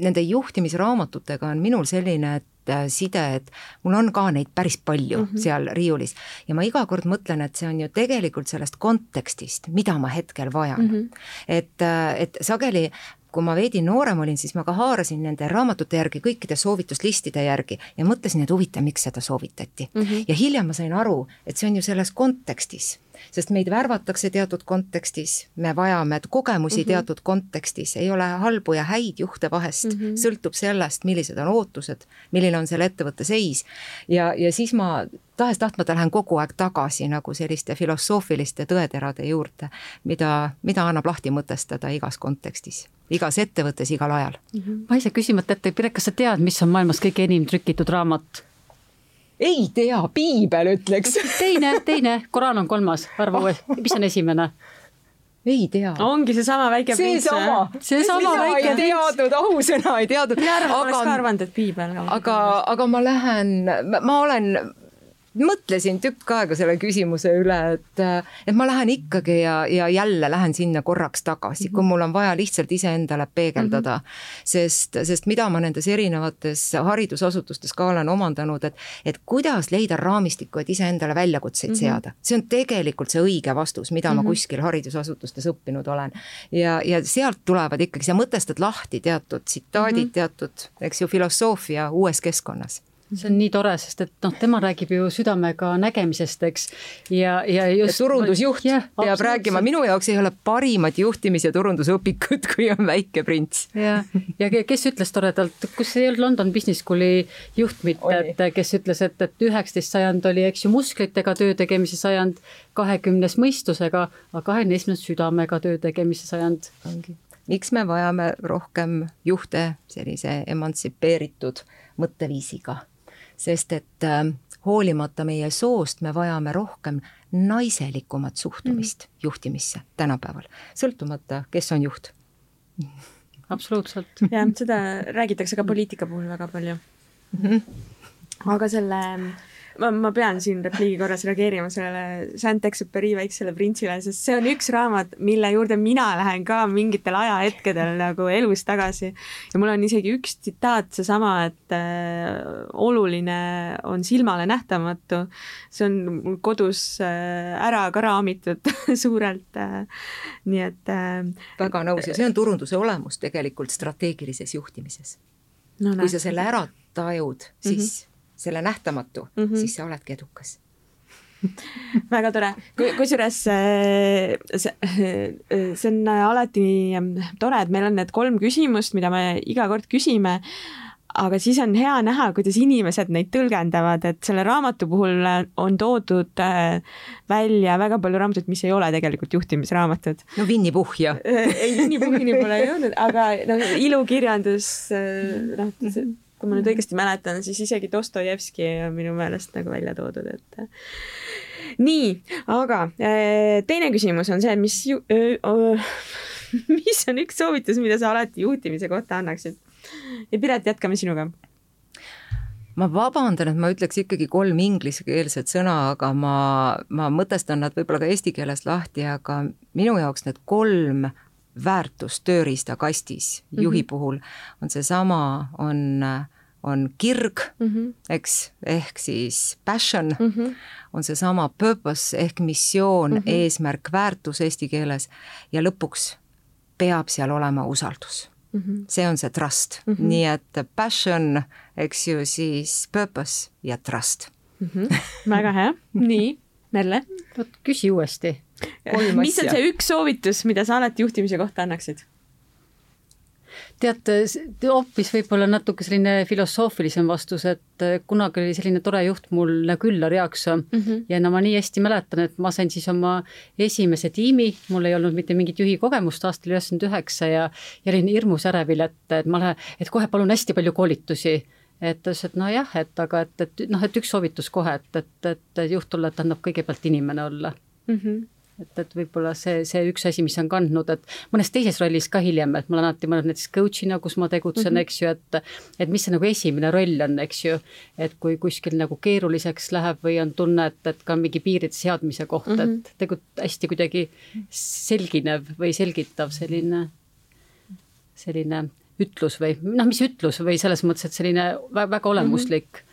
Speaker 3: nende juhtimisraamatutega on minul selline, et Äh, side, et mul on ka neid päris palju mm -hmm. seal riiulis ja ma iga kord mõtlen, et see on ju tegelikult sellest kontekstist, mida ma hetkel vajan mm. -hmm. et, äh, et sageli kui ma veidi noorem olin, siis ma ka haarasin nende raamatute järgi, kõikide soovituslistide järgi ja mõtlesin, et huvitav, miks seda soovitati mm. -hmm. ja hiljem ma sain aru, et see on ju selles kontekstis sest meid värvatakse teatud kontekstis, me vajame kogemusi mm -hmm. teatud kontekstis, ei ole halbu ja häid juhte vahest mm, -hmm. sõltub sellest, millised on ootused, milline on selle ettevõtte seis. ja, ja siis ma tahes-tahtmata lähen kogu aeg tagasi nagu selliste filosoofiliste tõeterade juurde, mida, mida annab lahti mõtestada igas kontekstis, igas ettevõttes, igal ajal
Speaker 2: mm. -hmm. ma ise küsimata ette, Piret, kas sa tead, mis on maailmas kõige enim trükitud raamat?
Speaker 3: Ei tea, piibel ütleks.
Speaker 2: teine, teine, Koraan on kolmas, arva uuesti, mis on esimene?
Speaker 3: ei tea.
Speaker 1: ongi seesama väike prints.
Speaker 3: seesama, seesama väike prints. teadnud, ausõna ei teadnud.
Speaker 1: mina arvan, oleks ka arvanud, et piibel.
Speaker 3: aga, aga ma lähen, ma olen mõtlesin tükk aega selle küsimuse üle, et, et ma lähen ikkagi ja, ja jälle lähen sinna korraks tagasi mm, -hmm. kui mul on vaja lihtsalt iseendale peegeldada mm. -hmm. sest, sest mida ma nendes erinevates haridusasutustes ka olen omandanud, et, et kuidas leida raamistikku, et iseendale väljakutseid mm -hmm. seada. see on tegelikult see õige vastus, mida mm -hmm. ma mhm. kuskil haridusasutustes õppinud olen. ja, ja sealt tulevad ikkagi, sa mõtestad lahti teatud tsitaadid mm, -hmm. teatud, eks ju, filosoofia uues keskkonnas
Speaker 2: see on nii tore, sest et noh, tema räägib ju südamega nägemisest, eks. ja, ja just.
Speaker 3: turundusjuht ja, peab rääkima, minu jaoks ei ole parimat juhtimis- ja turundusõpikut, kui on Väike prints.
Speaker 2: ja, ja kes ütles toredalt, kus ei olnud London Business School'i juht mitte, et kes ütles, et, et üheksateist sajand oli, eks ju, musklitega töö tegemise sajand, kahekümnes mõistusega, aga kahekümne esimene südamega töö tegemise sajand.
Speaker 3: ongi miks me vajame rohkem juhte sellise emantsipeeritud mõtteviisiga sest et äh, hoolimata meie soost, me vajame rohkem naiselikumat suhtumist mm. juhtimisse tänapäeval, sõltumata, kes on juht
Speaker 2: absoluutselt.
Speaker 1: jah, seda räägitakse ka poliitika puhul väga palju mm. -hmm. aga selle ma, ma pean siin repliigi korras reageerima sellele Saint-Exupéry väiksele printsile, sest see on üks raamat, mille juurde mina lähen ka mingitel ajahetkedel nagu elus tagasi. ja mul on isegi üks tsitaat, seesama, et äh, oluline on silmale nähtamatu. see on mul kodus äh, ära ka raamitud [laughs] suurelt äh,. nii et äh,.
Speaker 3: väga nõus ja see on turunduse olemus tegelikult strateegilises juhtimises no,. kui sa selle ära tajud, siis mm -hmm selle nähtamatu mm, -hmm. siis sa oledki edukas [laughs]
Speaker 1: väga tore, kusjuures see, see on alati tore, et meil on need kolm küsimust, mida me iga kord küsime aga siis on hea näha, kuidas inimesed neid tõlgendavad, et selle raamatu puhul on toodud äh, välja väga palju raamatuid, mis ei ole tegelikult juhtimisraamatud.
Speaker 3: no Winny Puhh ja
Speaker 1: ei, Winny Puhhini pole jõudnud, aga noh, ilukirjandus, äh, noh, kui ma nüüd õigesti mäletan, siis isegi Dostojevski on minu meelest nagu välja toodud, et nii, aga äh, teine küsimus on see, mis ju, öö, öö, [laughs] mis on üks soovitus, mida sa alati juhtimise kohta annaksid? ja Piret, jätkame sinuga
Speaker 3: ma vabandan, et ma ütleks ikkagi kolm inglisekeelset sõna, aga ma, ma mõtestan nad võib-olla ka eesti keeles lahti, aga minu jaoks need kolm väärtust tööriistakastis mm -hmm. juhi puhul on seesama, on, on kirg mm, -hmm. eks, ehk siis passion mm, -hmm. on seesama purpose ehk missioon mm, -hmm. eesmärk, väärtus eesti keeles ja lõpuks peab seal olema usaldus mm. -hmm. see on see trust mm, -hmm. nii et passion, eks ju, siis purpose ja trust
Speaker 1: mm. -hmm. väga hea, nii, Merle.
Speaker 2: vot küsi uuesti
Speaker 1: mis on see üks soovitus, mida sa alati juhtimise kohta annaksid?
Speaker 2: teate, hoopis võib-olla natuke selline filosoofilisem vastus, et eh, kunagi oli selline tore juht mul Küllar Jaaksoo mm -hmm. ja no ma nii hästi mäletan, et ma sain siis oma esimese tiimi, mul ei olnud mitte mingit juhi kogemust aastal üheksakümmend üheksa ja, ja olin hirmus ärevil, et, et ma lähen, et kohe palun hästi palju koolitusi et ta ütles, et nojah, et aga et, et noh, et üks soovitus kohe, et, et, et juht olla tähendab kõigepealt inimene olla mm. -hmm et, et võib-olla see, see üks asi, mis on kandnud, et mõnes teises rollis ka hiljem, et ma olen alati mõelnud näiteks coach'ina, kus ma tegutsen mm, -hmm. eks ju, et et mis see nagu esimene roll on, eks ju, et kui kuskil nagu keeruliseks läheb või on tunne, et, et ka mingi piiride seadmise koht mm, -hmm. et tegelikult hästi kuidagi selginev või selgitav selline, selline ütlus või noh, mis ütlus või selles mõttes, et selline väga, väga olemuslik mm. -hmm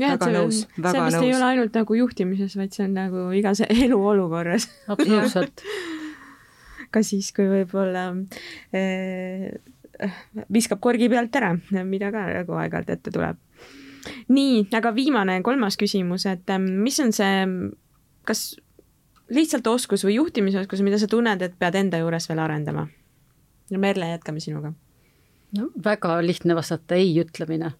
Speaker 1: jah, et see on, see vist ei ole ainult nagu juhtimises, vaid see on nagu igas [laughs] eluolukorras.
Speaker 2: absoluutselt
Speaker 1: ka siis, kui võib-olla eh, viskab korgi pealt ära, mida ka nagu aeg-ajalt ette tuleb. nii, aga viimane, kolmas küsimus, et eh, mis on see, kas lihtsalt oskus või juhtimisoskus, mida sa tunned, et pead enda juures veel arendama? Merle, jätkame sinuga.
Speaker 2: no väga lihtne vastata ei ütlemine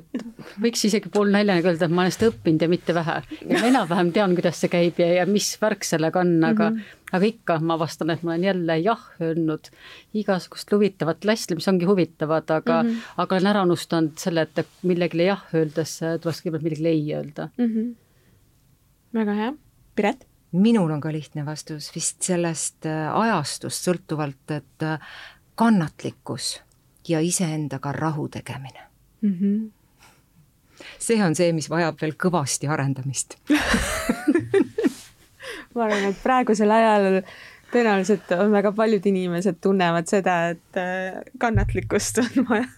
Speaker 2: et võiks isegi poolnaljaga öelda, et ma olen seda õppinud ja mitte vähe. ja ma enam-vähem tean, kuidas see käib ja, ja mis värk sellega on, aga mm, -hmm. aga ikka ma vastan, et ma olen jälle jah öelnud igasugust huvitavat läsli, mis ongi huvitavad, aga mm, -hmm. aga olen ära unustanud selle, et millegile jah öeldes tuleks kõigepealt millegile ei öelda mm. -hmm.
Speaker 1: väga hea, Piret?
Speaker 3: minul on ka lihtne vastus vist sellest äh, ajastust sõltuvalt, et äh, kannatlikkus ja iseendaga rahu tegemine mm. -hmm see on see, mis vajab veel kõvasti arendamist [laughs]
Speaker 1: ma arvan, et praegusel ajal tõenäoliselt on väga paljud inimesed tunnevad seda, et äh, kannatlikkust on vaja [laughs]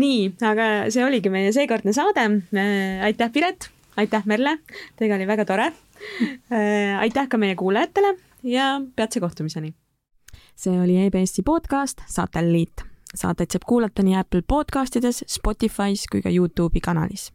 Speaker 1: nii, aga see oligi meie seekordne saade. Äh, aitäh, Piret, aitäh, Merle, teiega oli väga tore. Äh, aitäh ka meie kuulajatele ja peatse kohtumiseni. see oli EBS-i podcast Satelliit saateid saab kuulata nii Apple podcastides, Spotify's kui ka Youtube'i kanalis